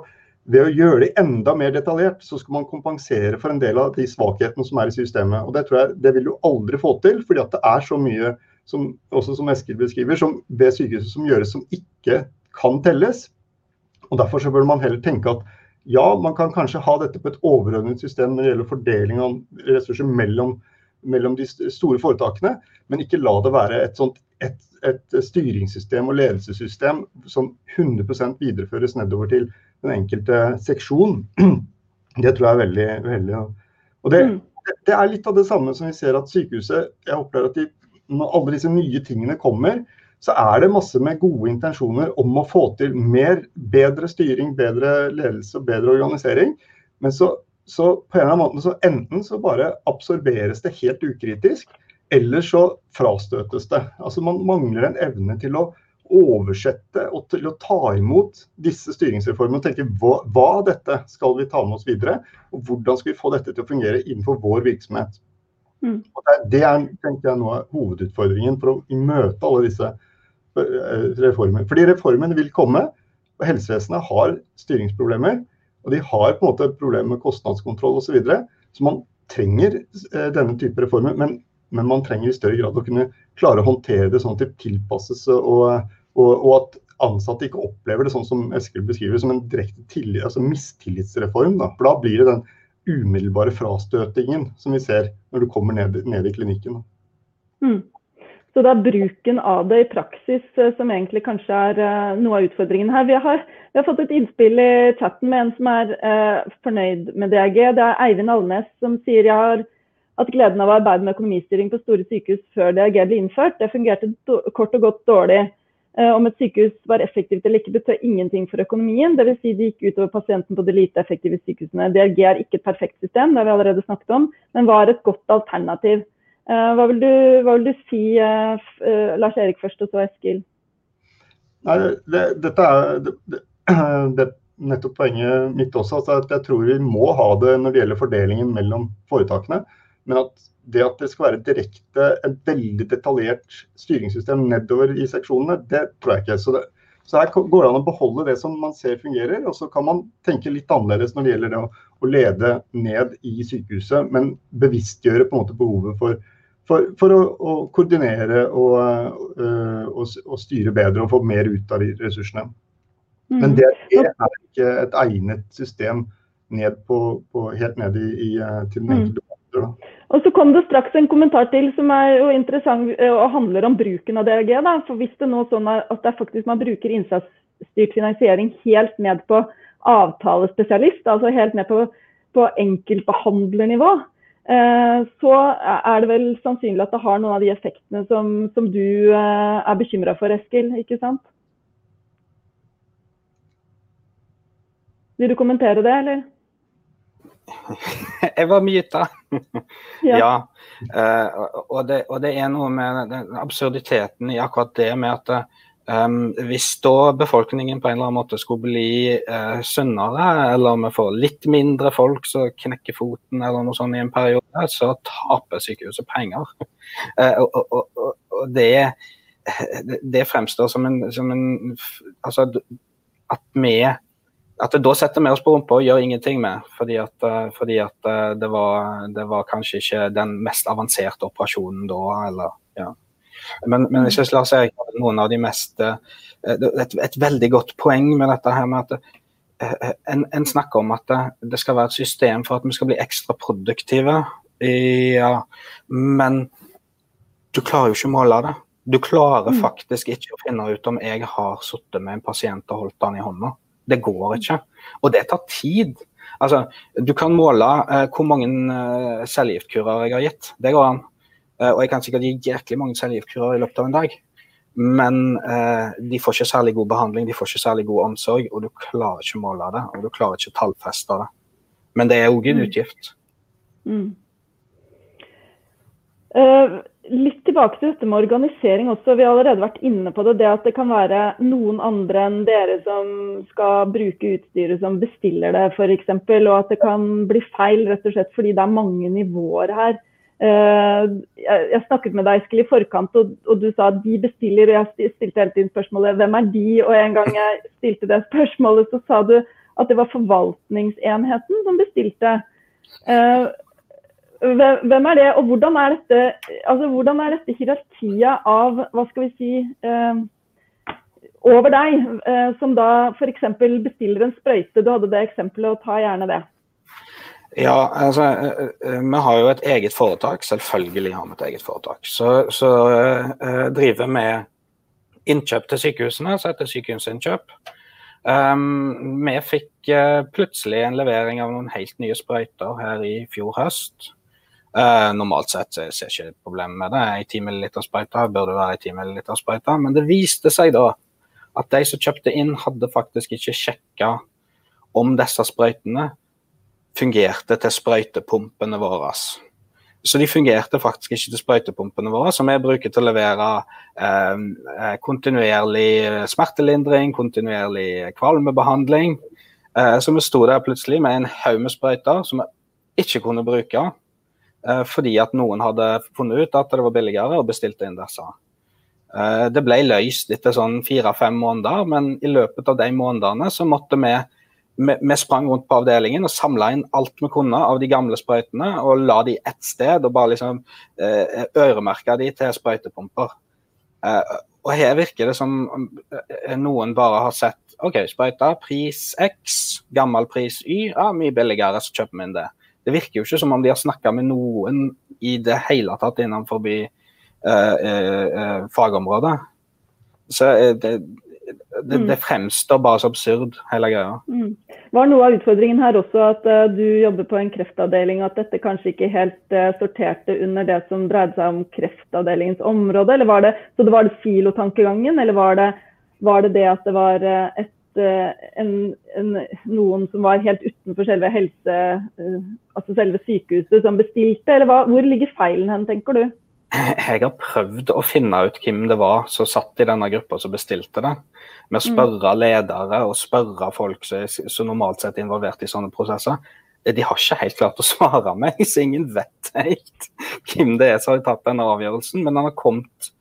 ved å gjøre det enda mer detaljert, så skal man kompensere for en del av de svakhetene som er i systemet. Og Det tror jeg det vil du aldri få til, fordi at det er så mye som, også som Eskil beskriver, som ved sykehuset som gjøres som ikke kan telles. Og Derfor så bør man heller tenke at ja, man kan kanskje ha dette på et overordnet system når det gjelder fordeling av ressurser mellom, mellom de store foretakene, men ikke la det være et, sånt, et, et styringssystem og ledelsessystem som 100% videreføres nedover til den enkelte seksjon. Det tror jeg er veldig, veldig Og det, mm. det er litt av det samme som vi ser at sykehuset Jeg opplever at de når alle disse nye tingene kommer, så er det masse med gode intensjoner om å få til mer, bedre styring, bedre ledelse og bedre organisering. Men så, så på en eller annen måte så enten så bare absorberes det helt ukritisk, eller så frastøtes det. Altså Man mangler en evne til å oversette og til å ta imot disse styringsreformene og tenke hva, hva dette skal vi ta med oss videre, og hvordan skal vi få dette til å fungere innenfor vår virksomhet. Mm. Det er tenker jeg, noe av hovedutfordringen for å møte alle disse eh, reformene. Fordi reformene vil komme. og Helsevesenet har styringsproblemer. Og de har på en måte problemer med kostnadskontroll osv. Så, videre. så man trenger eh, denne type reformer. Men, men, man trenger i større grad å kunne klare å håndtere det sånn at det tilpasses. Og, og, og at ansatte ikke opplever det sånn som Eskil beskriver, som en direkte altså mistillitsreform. Da. For da blir det den umiddelbare frastøtingen som vi ser når du kommer ned, ned i klinikken. Mm. Så det er bruken av det i praksis eh, som egentlig kanskje er uh, noe av utfordringen her. Vi har, vi har, fått et innspill i chatten med en som er eh, fornøyd med DRG. Det er Eivind Alnes som sier jeg har hatt gleden av å arbeide med økonomistyring på store sykehus før DRG ble innført. Det fungerte kort og godt dårlig. Eh, om et sykehus var effektivt eller ikke, betød ingenting for økonomien. Dvs. Si det gikk utover pasienten på de lite effektive sykehusene. DRG er ikke et perfekt system, det har vi allerede snakket om, men var et godt alternativ. Eh, hva vil du, hva vil du si, eh, Lars Erik først, og så Eskil? Nei, det, dette er det, det, nettopp poenget mitt også. Altså at jeg tror vi må ha det når det gjelder fordelingen mellom foretakene. Men at det at det skal være direkte et veldig detaljert styringssystem nedover i seksjonene, det tror jeg ikke. Så, det, så her går det an å beholde det som man ser fungerer, og så kan man tenke litt annerledes når det gjelder det å, å lede ned i sykehuset, men bevisstgjøre på en måte behovet for for, for å, å, koordinere og, uh, og, og, styre bedre og få mer ut av de ressursene. Mm. Men det er ikke et egnet system ned på, på, helt ned i, i, eh, til den mm. enkelte mm. Og så kom det straks en kommentar til som er jo interessant eh, og handler om bruken av DRG. Da. For Hvis det nå sånn at det er faktisk man bruker innsatsstyrt finansiering helt ned på avtalespesialist, altså helt ned på, på enkeltbehandlernivå, Eh, så er det vel sannsynlig at det har noen av de effektene som, som du eh, er bekymra for, Eskil. Ikke sant? Vil du kommentere det, eller? Jeg var myta. ja. ja. Uh, og, det, og, det, er noe med absurditeten i akkurat det med at Um, hvis da befolkningen på en eller annen måte skulle bli uh, sunnere, eller om vi får litt mindre folk som knekker foten eller noe sånt i en periode, så taper sykehuset penger. Uh, og, og, og, og det, det, fremstår som en, som en Altså at vi at det da setter vi oss på rumpa og gjør ingenting med, fordi at, uh, fordi at det, var, det var kanskje ikke den mest avanserte operasjonen da, eller ja. Men, men jeg synes Lars Erik hadde noen av de mest eh, et, et, veldig godt poeng med dette her med at eh, en, en, snakker om at det skal være et system for at vi skal bli ekstra produktive. Ja, men du klarer jo ikke å måle det. Du klarer mm. faktisk ikke å finne ut om jeg har sittet med en pasient og holdt den i hånda. Det går ikke. Og det tar tid. Altså, du kan måle eh, hvor mange eh, cellegiftkurer jeg har gitt. Det går an. Eh, og jeg kan sikkert gi jæklig mange cellegiftkurer i løpet av en dag. Men eh, de får ikke særlig god behandling, de får ikke særlig god omsorg, og du klarer ikke å måle det. Og du klarer ikke å tallfeste det. Men det er òg en mm. utgift. Mm. Uh, litt tilbake til dette med organisering også. Vi har allerede vært inne på det. Det at det kan være noen andre enn dere som skal bruke utstyret som bestiller det, f.eks. Og at det kan bli feil rett og slett fordi det er mange nivåer her. Eh, jeg snakket med deg Eskil, i forkant, og, du sa at de bestiller. og Jeg stilte hele tiden spørsmålet hvem er de? Og en gang jeg stilte det spørsmålet, så sa du at det var forvaltningsenheten som bestilte. Eh, hvem er det, og hvordan er dette, altså, hvordan er dette hierarkiet av hva skal vi si, eh, over deg, som da f.eks. bestiller en sprøyte? Du hadde det eksempelet, og ta gjerne det. Ja, altså eh, eh, vi har jo et eget foretak. Selvfølgelig har vi et eget foretak. Så, så eh, driver vi innkjøp til sykehusene, som heter Sykehusinnkjøp. Um, vi fikk uh, plutselig en levering av noen helt nye sprøyter her i fjor høst. Uh, normalt sett så ser jeg ikke problemet med det. Ei 10 ml sprøyte burde være ei 10 ml sprøyte. Men det viste seg da at de som kjøpte inn, hadde faktisk ikke sjekka om disse sprøytene fungerte til sprøytepumpene våre. Så de fungerte faktisk ikke til sprøytepumpene våre, som vi bruker til å levere eh, eh kontinuerlig smertelindring, kontinuerlig kvalmebehandling. Eh, så vi sto der plutselig med en haug med sprøyter som vi ikke kunne bruke, fordi at noen hadde funnet ut at det var billigere og bestilte inn disse. Eh, det ble løst etter sånn fire-fem måneder, men i løpet av de månedene så måtte vi vi, sprang rundt på avdelingen og samla inn alt vi kunne av de gamle sprøytene og la de ett sted og bare liksom eh, øremerka de til sprøytepumper. Eh, og her virker det som eh, noen bare har sett OK, sprøyta, pris X, gammel pris Y, ja, mye billigere, så kjøper vi inn det. Det virker jo ikke som om de har snakka med noen i det hele tatt innenfor eh, eh, fagområdet. Så det, det, mm. det, fremstår bare så absurd, hele greia. Mm. Var noe av utfordringen her også at uh, du jobber på en kreftavdeling, og at dette kanskje ikke helt uh, sorterte under det som dreide seg om kreftavdelingens område? eller var det, Så det var det silotankegangen, eller var det, var det det at det var uh, et, en, en, noen som var helt utenfor selve helse, altså selve sykehuset som bestilte, eller hva, hvor ligger feilen hen, tenker du? jeg har prøvd å finne ut hvem det var som satt i denne gruppa som bestilte det. Med å spørre ledere og spørre folk som, som normalt sett er involvert i sånne prosesser. De har ikke helt klart å svare meg, så ingen vet helt hvem det er som har tatt denne avgjørelsen. Men den har kommet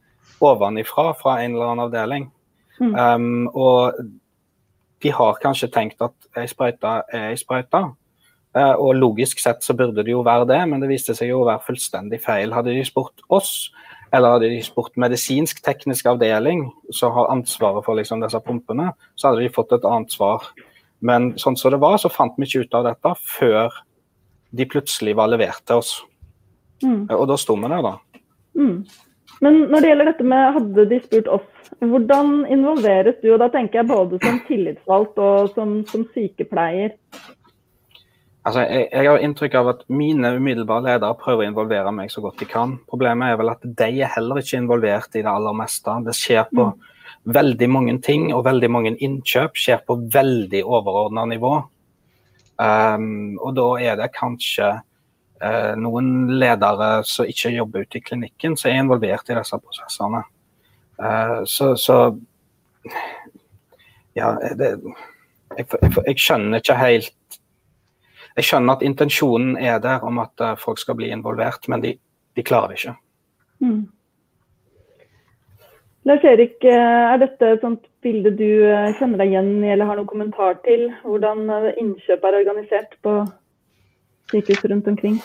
ovenifra, fra en eller annen avdeling. Mm. Um, og de har kanskje tenkt at ei sprøyte er ei sprøyte. Uh, og logisk sett så burde det jo være det, men det viste seg jo å være fullstendig feil. Hadde de spurt oss, eller hadde de spurt medisinsk-teknisk avdeling, som har ansvaret for liksom disse pumpene, så hadde de fått et annet svar. Men sånn som det var, så fant vi ikke ut av dette før de plutselig var levert til oss. Mm. Og da sto vi der, da. Mm. Men når det gjelder dette med hadde de spurt oss, hvordan involveres du? Og da tenker jeg både som tillitsvalgt og som, som sykepleier. Altså, jeg, jeg, har inntrykk av at mine umiddelbare ledere prøver å involvere meg så godt de kan. Problemet er vel at de er heller ikke involvert i det aller meste. Det skjer på mm. veldig mange ting, og veldig mange innkjøp skjer på veldig overordna nivå. Um, og da er det kanskje noen ledere som ikke jobber ute i klinikken, som er involvert i disse prosessene. Uh, så, så, Ja, det, jeg, jeg, jeg, skjønner ikke helt Jeg skjønner at intensjonen er der om at uh, folk skal bli involvert, men de, de klarer det ikke. Mm. Lars Erik, eh, er dette et sånt bilde du kjenner deg igjen i eller har noen kommentar til? Hvordan innkjøp er organisert på sykehus rundt omkring?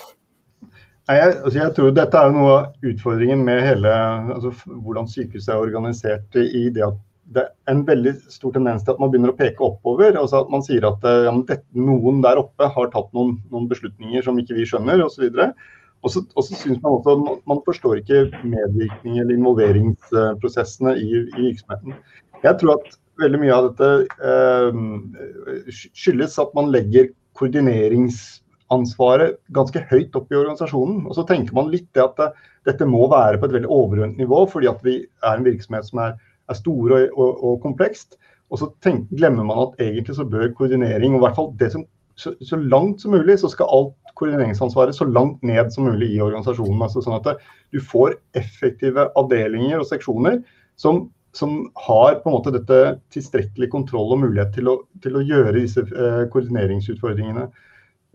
Jeg, altså jeg, tror Dette er jo noe av utfordringen med hele altså hvordan sykehuset er organisert. i det at det er en veldig stor tendens til at man begynner å peke oppover. altså At man sier at eh, ja, det, noen der oppe har tatt noen, noen beslutninger som ikke vi skjønner osv. Og så, og så synes man også at man forstår ikke medvirkning eller involveringsprosessene i, i, virksomheten. Jeg tror at veldig mye av dette eh, skyldes at man legger koordinerings ansvaret ganske høyt opp i organisasjonen. Og så tenker man litt det at det, dette må være på et veldig overordnet nivå, fordi at vi er en virksomhet som er, er stor og, og, og, komplekst. Og så tenk, glemmer man at egentlig så bør koordinering, og i hvert fall det som, så, så, langt som mulig, så skal alt koordineringsansvaret så langt ned som mulig i organisasjonen. Altså sånn at det, du får effektive avdelinger og seksjoner som, som har på en måte dette tilstrekkelig kontroll og mulighet til å, til å gjøre disse eh, koordineringsutfordringene.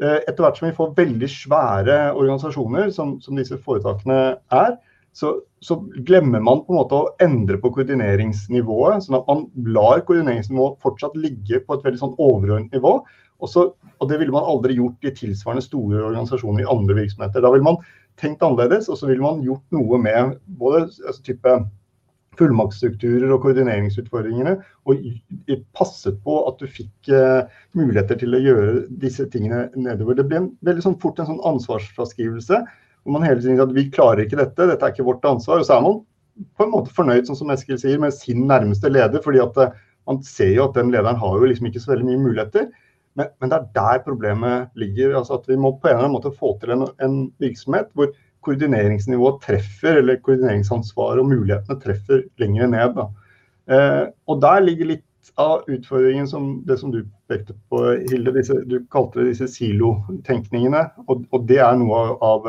Eh, etter hvert som vi får veldig svære organisasjoner, som, som disse foretakene er, så, så, glemmer man på en måte å endre på koordineringsnivået. Sånn at man lar koordineringsnivået fortsatt ligge på et veldig sånn overordnet nivå. Og, så, og, det ville man aldri gjort i tilsvarende store organisasjoner i andre virksomheter. Da ville man tenkt annerledes, og så ville man gjort noe med både altså, type fullmaktsstrukturer og koordineringsutfordringene, og passet på at du fikk uh, muligheter til å gjøre disse tingene nedover. Det ble en, veldig sånn fort en sånn ansvarsfraskrivelse, hvor man hele tiden sier at vi klarer ikke dette, dette er ikke vårt ansvar. Og så er man på en måte fornøyd, sånn som Eskil sier, med sin nærmeste leder, fordi at uh, man ser jo at den lederen har jo liksom ikke så veldig mye muligheter. Men, men, det er der problemet ligger. altså at Vi må på en eller annen måte få til en, en virksomhet hvor koordineringsnivået treffer, eller koordineringsansvaret og mulighetene treffer lenger ned. Eh, og der ligger litt av utfordringen som det som du pekte på, Hilde. Disse, du kalte det disse silotenkningene. Og, og det er noe av,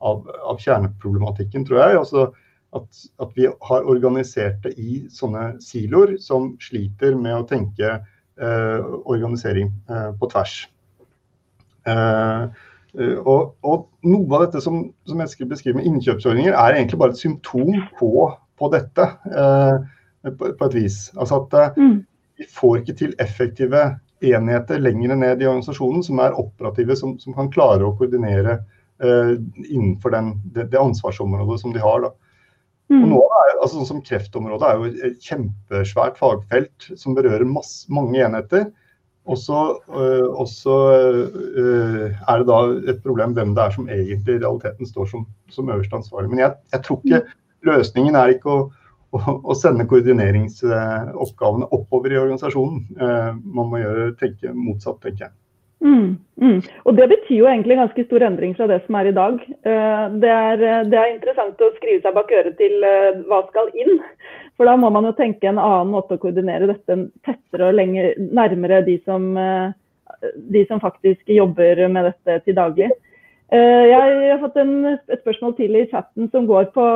av, av, kjerneproblematikken, tror jeg. Altså at, at, vi har organisert det i sånne siloer som sliter med å tenke eh, organisering eh, på tvers. Eh, og, og, noe av dette som, som skal beskriver med innkjøpsordninger, er egentlig bare et symptom på, på dette. Eh, på, på, et vis. Altså at eh, mm. vi får ikke til effektive enheter lenger ned i organisasjonen som er operative, som, som kan klare å koordinere eh, innenfor den, det, det, ansvarsområdet som de har. Da. Mm. Nå er, altså, sånn som Kreftområdet er jo et kjempesvært fagfelt som berører masse, mange enheter. Og så, så øh, er det da et problem hvem det er som egentlig i realiteten står som, som øverste ansvarlig. Men jeg, jeg, tror ikke løsningen er ikke å, å, å sende koordineringsoppgavene oppover i organisasjonen. Uh, man må gjøre, tenke motsatt, tenker jeg. Mm, mm. Og Det betyr jo egentlig ganske stor endring fra det som er i dag. Uh, det, er, det, er, interessant å skrive seg bak øret til uh, hva skal inn. For da må man jo tenke en annen måte å koordinere dette tettere og lenger, nærmere de som, eh, de som faktisk jobber med dette til daglig. Jeg har fått en, et spørsmål til i chatten som går på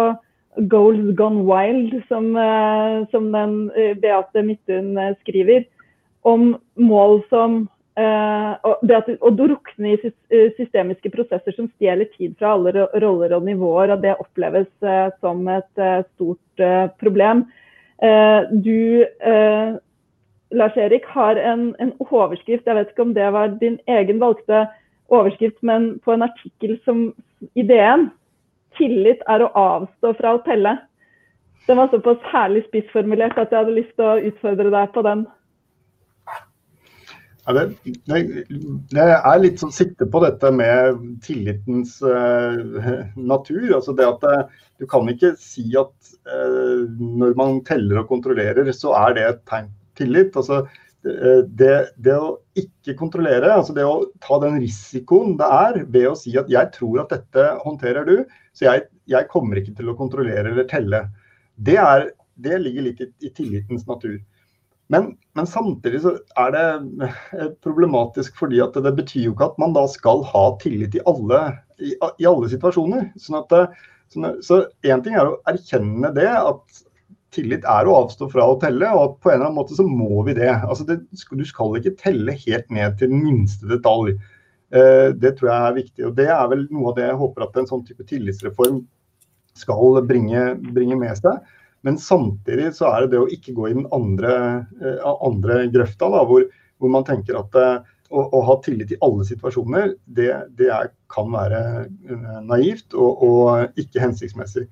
Goals Gone Wild, som, som den Beate Midthun skriver. Om mål som det at, å drukne i systemiske prosesser som stjeler tid fra alle roller og nivåer, og det oppleves som et stort problem. Du Lars Erik, har en, en, overskrift, jeg vet ikke om det var din egen valgte overskrift, men på en artikkel som ideen 'Tillit er å avstå fra å telle'. Den var såpass herlig spissformulert at jeg hadde lyst til å utfordre deg på den. Ja, det, det, er litt sånn sikte på dette med tillitens uh, natur. altså det at uh, Du kan ikke si at uh, når man teller og kontrollerer, så er det et tegn tillit. Altså, det, det, å ikke kontrollere, altså det å ta den risikoen det er ved å si at jeg tror at dette håndterer du, så jeg, jeg kommer ikke til å kontrollere eller telle. Det, er, det ligger litt i, i tillitens natur. Men, men, samtidig så er det problematisk fordi at det betyr jo ikke at man da skal ha tillit i alle, i, i alle situasjoner. Sånn at, så én ting er å erkjenne det, at tillit er å avstå fra å telle, og at på en eller annen måte så må vi det. Altså det, du skal ikke telle helt ned til den minste detalj. Eh, det tror jeg er viktig. og Det er vel noe av det jeg håper at en sånn type tillitsreform skal bringe, bringe med seg. Men samtidig så er det det å ikke gå i den andre, eh, andre grøfta, da, hvor, hvor, man tenker at eh, å, å, ha tillit i alle situasjoner, det, det er, kan være naivt og, og ikke hensiktsmessig.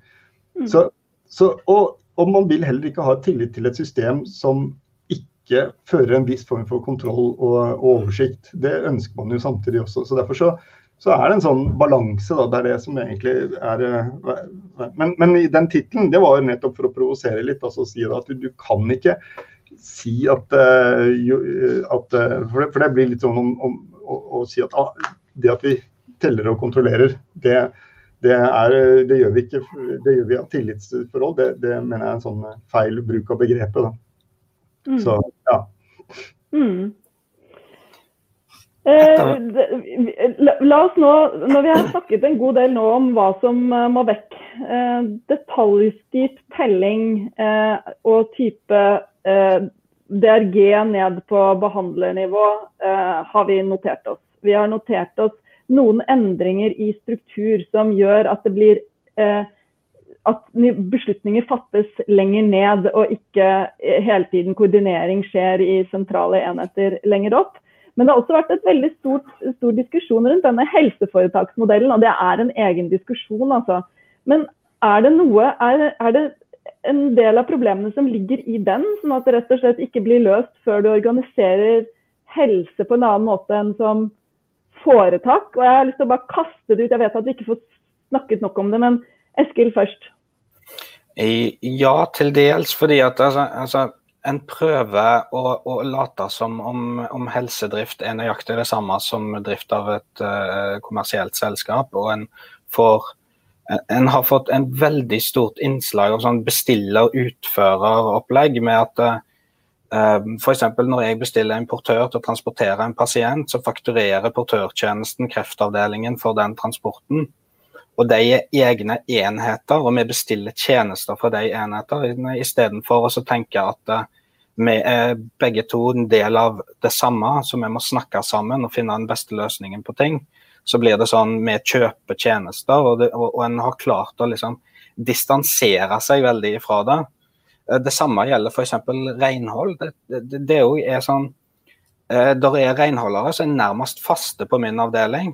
Mm. Så, så, og og man vil heller ikke ha tillit til et system som ikke fører en viss form for kontroll og, og oversikt. Det ønsker man jo samtidig også. så Derfor så, så er det en sånn balanse. da. Det er det som egentlig er eh, Men, men i den tittelen, det var jo nettopp for å provosere litt. altså si at du, du kan ikke si at, uh, at uh, for, det, for, det, blir litt sånn om, om å, å, si at ah, det at vi teller og kontrollerer, det, det, er, det, gjør vi ikke det gjør vi av tillitsforhold. Det, det, mener jeg er en sånn feil bruk av begrepet. Mm. Så, ja. Mm. Eh, la oss nå, når vi har snakket en god del nå om hva som eh, må vekk, eh, detaljstyrt telling og type DRG ned på behandlernivå eh, har vi notert oss. Vi har notert oss noen endringer i struktur som gjør at det blir at beslutninger fattes lenger ned, og ikke hele tiden koordinering skjer i sentrale enheter lenger opp. Men det har også vært et veldig stort, stor diskusjon rundt denne helseforetaksmodellen, og det er en egen diskusjon, altså. Men er det noe er, er det en del av problemene som ligger i den, sånn at det rett og slett ikke blir løst før du organiserer helse på en annen måte enn som foretak. Og jeg har lyst til å bare kaste det ut. Jeg vet at vi ikke får snakket nok om det, men Eskil først. Ja, til dels. Fordi at altså, altså, en prøver å, å late som om, om, helsedrift er nøyaktig det samme som drift av et uh, kommersielt selskap. og en får en har fått en veldig stort innslag av sånn bestiller-utfører-opplegg med at uh, Ehm, F.eks. når jeg bestiller en portør til å transportere en pasient, så fakturerer portørtjenesten kreftavdelingen for den transporten. Og de er egne enheter, og vi bestiller tjenester fra de enhetene istedenfor å tenke at uh, vi er begge to en del av det samme, så vi må snakke sammen og finne den beste løsningen på ting. Så blir det sånn vi kjøper tjenester, og, det, og, og en har klart å liksom distansere seg veldig fra det. Eh, det samme gjelder f.eks. renhold. Det, det, det er sånn eh, er renholdere som er nærmest faste på min avdeling,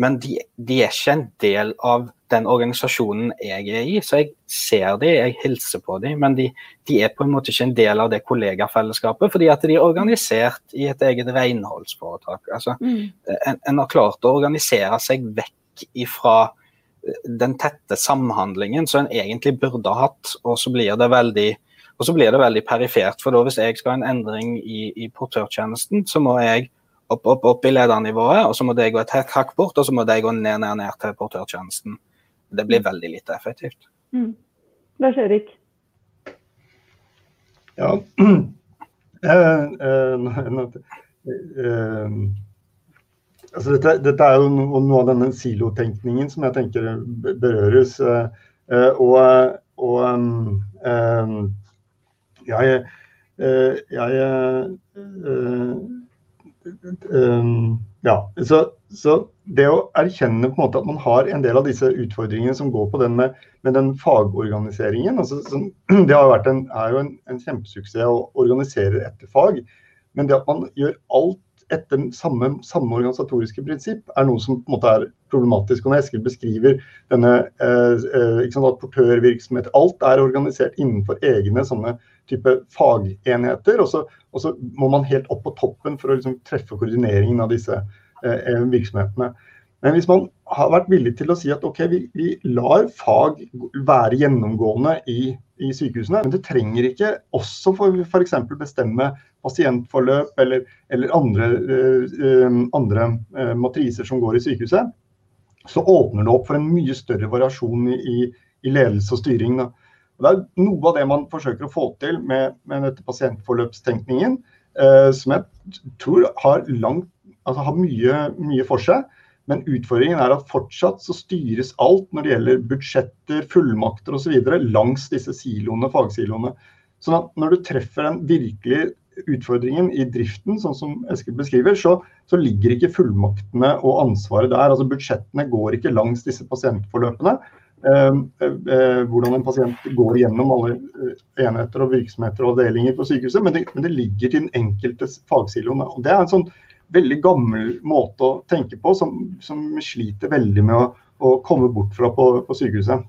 men de, de, er ikke en del av den organisasjonen jeg er i. Så jeg ser dem, jeg hilser på dem, men de, de, er på en måte ikke en del av det kollegafellesskapet, fordi at de er organisert i et eget renholdsforetak. Altså, mm. en, en, har klart å organisere seg vekk ifra den tette samhandlingen som en egentlig burde ha hatt. Og så blir det veldig og så blir det veldig perifert. for da Hvis jeg skal ha en endring i, i portørtjenesten, så må jeg opp, opp, opp i ledernivået, og så må det gå et hakk bort, og så må det gå ned, ned, ned til portørtjenesten. Det blir veldig lite effektivt. Mm. Lars Erik? Ja. Eh, eh, eh, Altså dette, dette, er jo noe av denne silotenkningen som jeg tenker berøres. Og, og um, jeg, jeg Ja. Så, så, det å erkjenne på en måte at man har en del av disse utfordringene som går på den med, med den fagorganiseringen altså, som, Det en, er jo en, en kjempesuksess å organisere etter fag. Men det at man gjør alt etter samme, samme, organisatoriske prinsipp, er noe som på en måte er problematisk. Og når Eskil beskriver denne eh, eh portørvirksomhet, alt er organisert innenfor egne sånne type fagenheter. Og så, og så, må man helt opp på toppen for å liksom, treffe koordineringen av disse eh, eh virksomhetene. Men hvis man har vært villig til å si at ok, vi, vi lar fag være gjennomgående i, i, sykehusene, men det trenger ikke også for f.eks. bestemme pasientforløp eller, eller andre, uh, andre uh, matriser som går i sykehuset, så åpner det opp for en mye større variasjon i, i ledelse og styring. Da. Og det er noe av det man forsøker å få til med, med dette pasientforløpstenkningen, uh, som jeg tror har, langt, altså har mye, mye for seg. Men utfordringen er at fortsatt så styres alt når det gjelder budsjetter, fullmakter osv. langs disse siloene, fagsiloene. Sånn at når du treffer den virkelige utfordringen i driften, sånn som Eskil beskriver, så, så, ligger ikke fullmaktene og ansvaret der. Altså Budsjettene går ikke langs disse pasientforløpene. Eh, eh, hvordan en pasient går gjennom alle eh, enheter og virksomheter og avdelinger på sykehuset, men det, men det ligger til den enkelte fagsiloen. Og det er en sånn veldig gammel måte å tenke på, som, som sliter veldig med å, å, komme bort fra på, på sykehuset.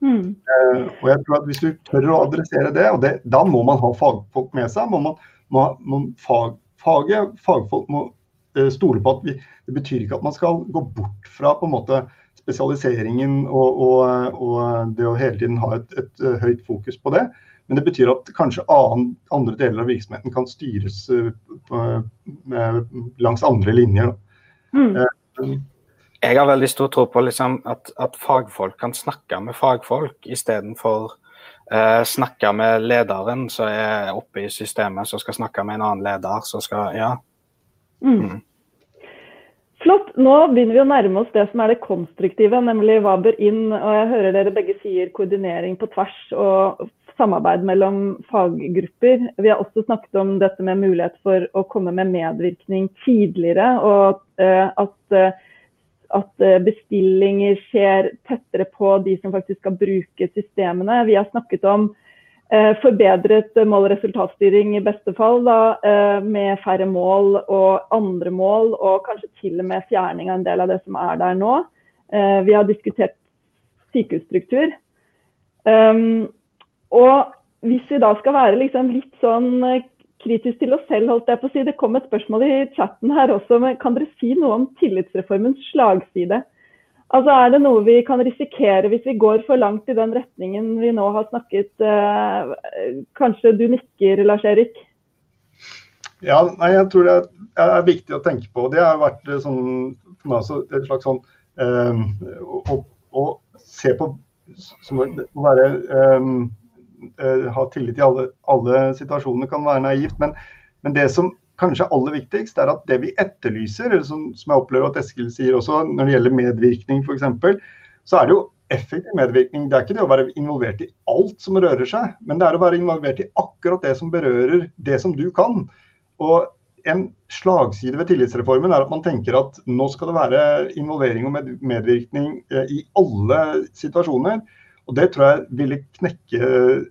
Mm. Uh, og jeg tror at Hvis du tør å adressere det, og det, da må man ha fagfolk med seg. må man, må, må fag, faget, Fagfolk må eh, stole på at vi, det betyr ikke at man skal gå bort fra på en måte spesialiseringen og, og, og det å hele tiden ha et, et, et høyt fokus på det. Men det betyr at kanskje annen, andre deler av virksomheten kan styres uh, langs andre linjer. Mm. Uh, jeg har veldig stor tro på liksom, at, at, fagfolk kan snakke med fagfolk istedenfor uh, snakke med lederen som er oppe i systemet, som skal snakke med en annen leder. som skal, ja. Mm. Mm. Flott. Nå begynner vi å nærme oss det som er det konstruktive, nemlig hva bør inn. og Jeg hører dere begge sier koordinering på tvers og samarbeid mellom faggrupper. Vi har også snakket om dette med mulighet for å komme med medvirkning tidligere. Og uh, at, uh, at uh, bestillinger skjer tettere på de som faktisk skal bruke systemene. Vi har snakket om forbedret mål- og resultatstyring i beste fall, da, med færre mål og andre mål, og kanskje til og med fjerning av en del av det som er der nå. Vi har diskutert sykehusstruktur. Um, og hvis vi da skal være liksom litt sånn eh, kritisk til oss selv, holdt jeg på å si. Det kom et spørsmål i chatten her også. Men kan dere si noe om tillitsreformens slagside? Altså Er det noe vi kan risikere hvis vi går for langt i den retningen vi nå har snakket? Eh, kanskje du nikker, Lars-Erik? Ja, nei, jeg tror det er, er, viktig å tenke på. Det har vært eh, sånn, for meg også et slags sånn eh, å, å, se på som å være eh, ha tillit i alle, alle, situasjoner kan være naivt. Men, men, det som kanskje er aller viktigst, er at det vi etterlyser, som, som jeg opplever at Eskil sier også, når det gjelder medvirkning f.eks., så er det jo effektiv medvirkning. Det er ikke det å være involvert i alt som rører seg, men det er å være involvert i akkurat det som berører det som du kan. Og en slagside ved tillitsreformen er at man tenker at nå skal det være involvering og medvirkning eh, i alle situasjoner. Og Det tror jeg ville knekke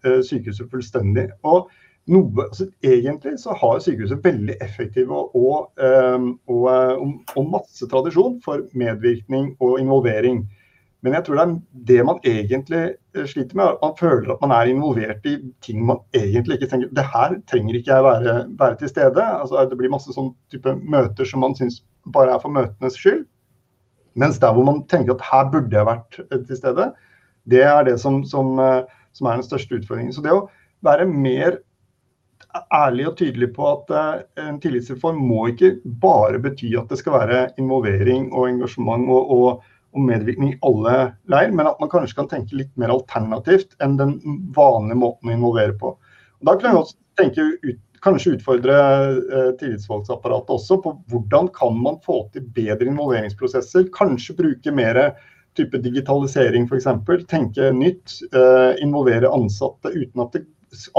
uh, sykehuset fullstendig. Og noe, altså, Egentlig så har sykehuset veldig effektive og, og, um, og, eh, og, masse tradisjon for medvirkning og involvering. Men jeg tror det er det man egentlig sliter med. Man føler at man er involvert i ting man egentlig ikke tenker Det her trenger ikke jeg være, være til stede. Altså, det blir masse sånn type møter som man syns bare er for møtenes skyld. Mens der hvor man tenker at her burde jeg vært til stede, det er det som, som, eh, som, er den største utfordringen. Så det å være mer ærlig og tydelig på at uh, en tillitsreform må ikke bare bety at det skal være involvering og engasjement og, og, og medvirkning i alle leir, men at man kanskje kan tenke litt mer alternativt enn den vanlige måten å involvere på. Da kan vi også tenke ut, kanskje utfordre eh, tillitsvalgsapparatet også på hvordan kan man få til bedre involveringsprosesser. Kanskje bruke mer type digitalisering f.eks. Tenke nytt. Eh, involvere ansatte uten at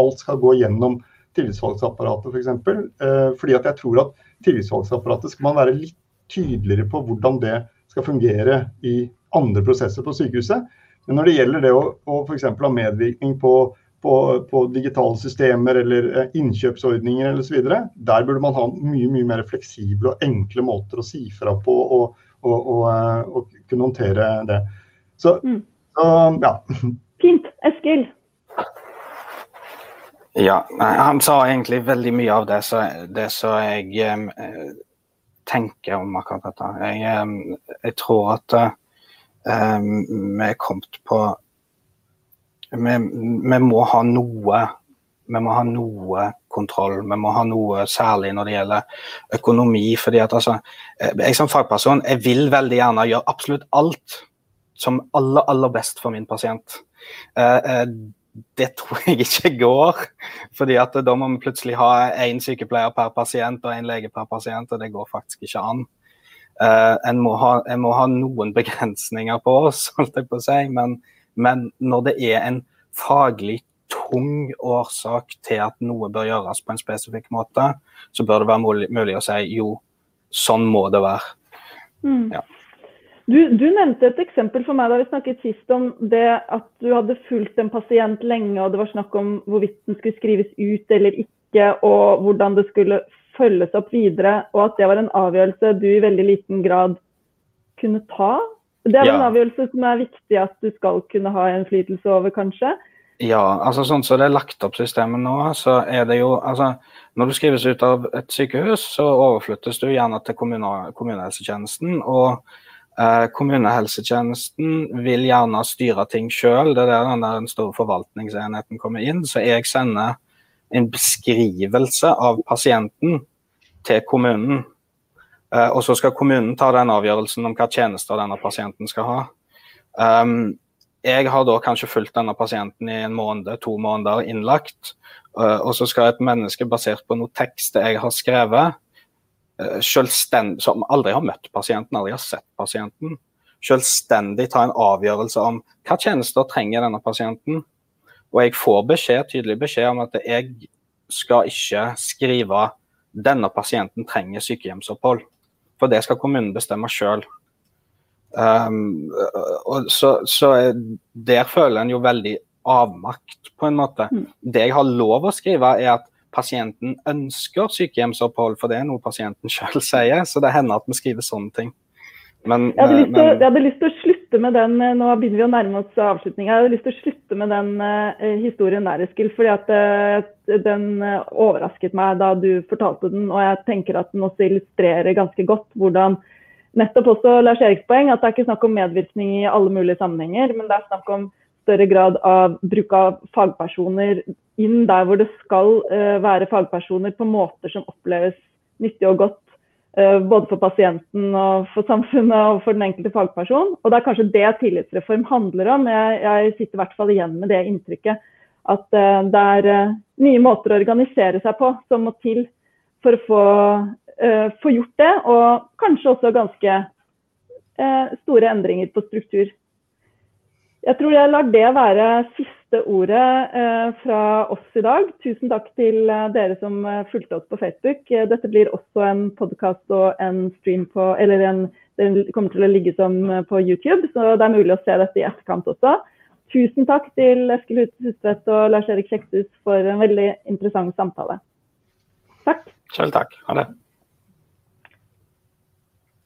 alt skal gå gjennom tillitsvalgsapparatet f.eks. For eh, fordi at jeg tror at tillitsvalgsapparatet skal man være litt tydeligere på hvordan det skal fungere i andre prosesser på sykehuset. Men når det gjelder det å, å f.eks. ha medvirkning på på, på, digitale systemer eller eh, innkjøpsordninger eller osv. Der burde man ha mye mye mer fleksible og enkle måter å si fra på og, og, og, og kunne håndtere det. Så, mm. så, ja. Fint. Eskil? Ja, han sa egentlig veldig mye av det som jeg eh, tenker om akkurat dette. Jeg, jeg tror at eh, vi er kommet på vi, vi, må ha noe vi må ha noe kontroll. Vi må ha noe særlig når det gjelder økonomi. fordi at altså, eh, Jeg som fagperson jeg vil veldig gjerne gjøre absolutt alt som aller, aller best for min pasient. Eh, eh, det tror jeg ikke går. fordi at da må vi plutselig ha én sykepleier per pasient og én lege per pasient, og det går faktisk ikke an. En må, ha, en må ha noen begrensninger på oss, holdt jeg på å si. men men når det er en faglig tung årsak til at noe bør gjøres på en spesifikk måte, så bør det være mulig, mulig å si jo, sånn må det være. Mm. Ja. Du, du, nevnte et eksempel for meg da vi snakket sist om det at du hadde fulgt en pasient lenge, og det var snakk om hvorvidt den skulle skrives ut eller ikke, og hvordan det skulle følges opp videre, og at det var en avgjørelse du i veldig liten grad kunne ta det er ja. en avgjørelse som er viktig at du skal kunne ha innflytelse over, kanskje? Ja, altså sånn som det er lagt opp systemet nå, så er det jo altså Når du skrives ut av et sykehus, så overflyttes du gjerne til kommune, kommunehelsetjenesten. Og eh, kommunehelsetjenesten vil gjerne styre ting sjøl. Det er der den, den store forvaltningsenheten kommer inn. Så jeg sender en beskrivelse av pasienten til kommunen. Eh, og så skal kommunen ta den avgjørelsen om hva tjenester denne pasienten skal ha. Um, jeg har da kanskje fulgt denne pasienten i en måned, to måneder innlagt. Uh, og så skal et menneske basert på noe tekst jeg har skrevet, uh, som aldri har møtt pasienten, aldri har sett pasienten, selvstendig ta en avgjørelse om hva tjenester trenger denne pasienten. Og jeg får beskjed, tydelig beskjed om at jeg skal ikke skrive denne pasienten trenger sykehjemsopphold. For det skal kommunen bestemme sjøl. Um, så, så, der føler en jo veldig avmakt, på en måte. Mm. Det jeg har lov å skrive, er at pasienten ønsker sykehjemsopphold, for det er noe pasienten sjøl sier. Så det hender at vi skriver sånne ting. Men, jeg, hadde men, jeg, hadde lyst til å slutte med den nå begynner vi å nærme oss avslutninga. Jeg hadde lyst til å slutte med den uh, historien der, Eskil. fordi at uh, den overrasket meg da du fortalte den. Og jeg tenker at den også illustrerer ganske godt hvordan nettopp også Lars Eriks poeng, at det er ikke snakk om medvirkning i alle mulige sammenhenger, men det er snakk om større grad av bruk av fagpersoner inn der hvor det skal være fagpersoner på måter som oppleves nyttig og godt Uh, både for pasienten og for samfunnet og for den enkelte fagperson. Og det er kanskje det tillitsreform handler om. Jeg, jeg sitter i hvert fall igjen med det inntrykket at uh, det er uh, nye måter å organisere seg på som må til for å få, uh, få gjort det. Og kanskje også ganske store endringer på struktur. Jeg tror jeg lar det være siste ordet eh, fra oss i dag. Tusen takk til dere som fulgte oss på Facebook. Dette blir også en podkast og en stream på Eller en, den kommer til å ligge som på YouTube, så det er mulig å se dette i etterkant også. Tusen takk til Eskil Hustvedt og Lars Erik Kjekshus for en veldig interessant samtale. Takk. Selv takk. Ha det.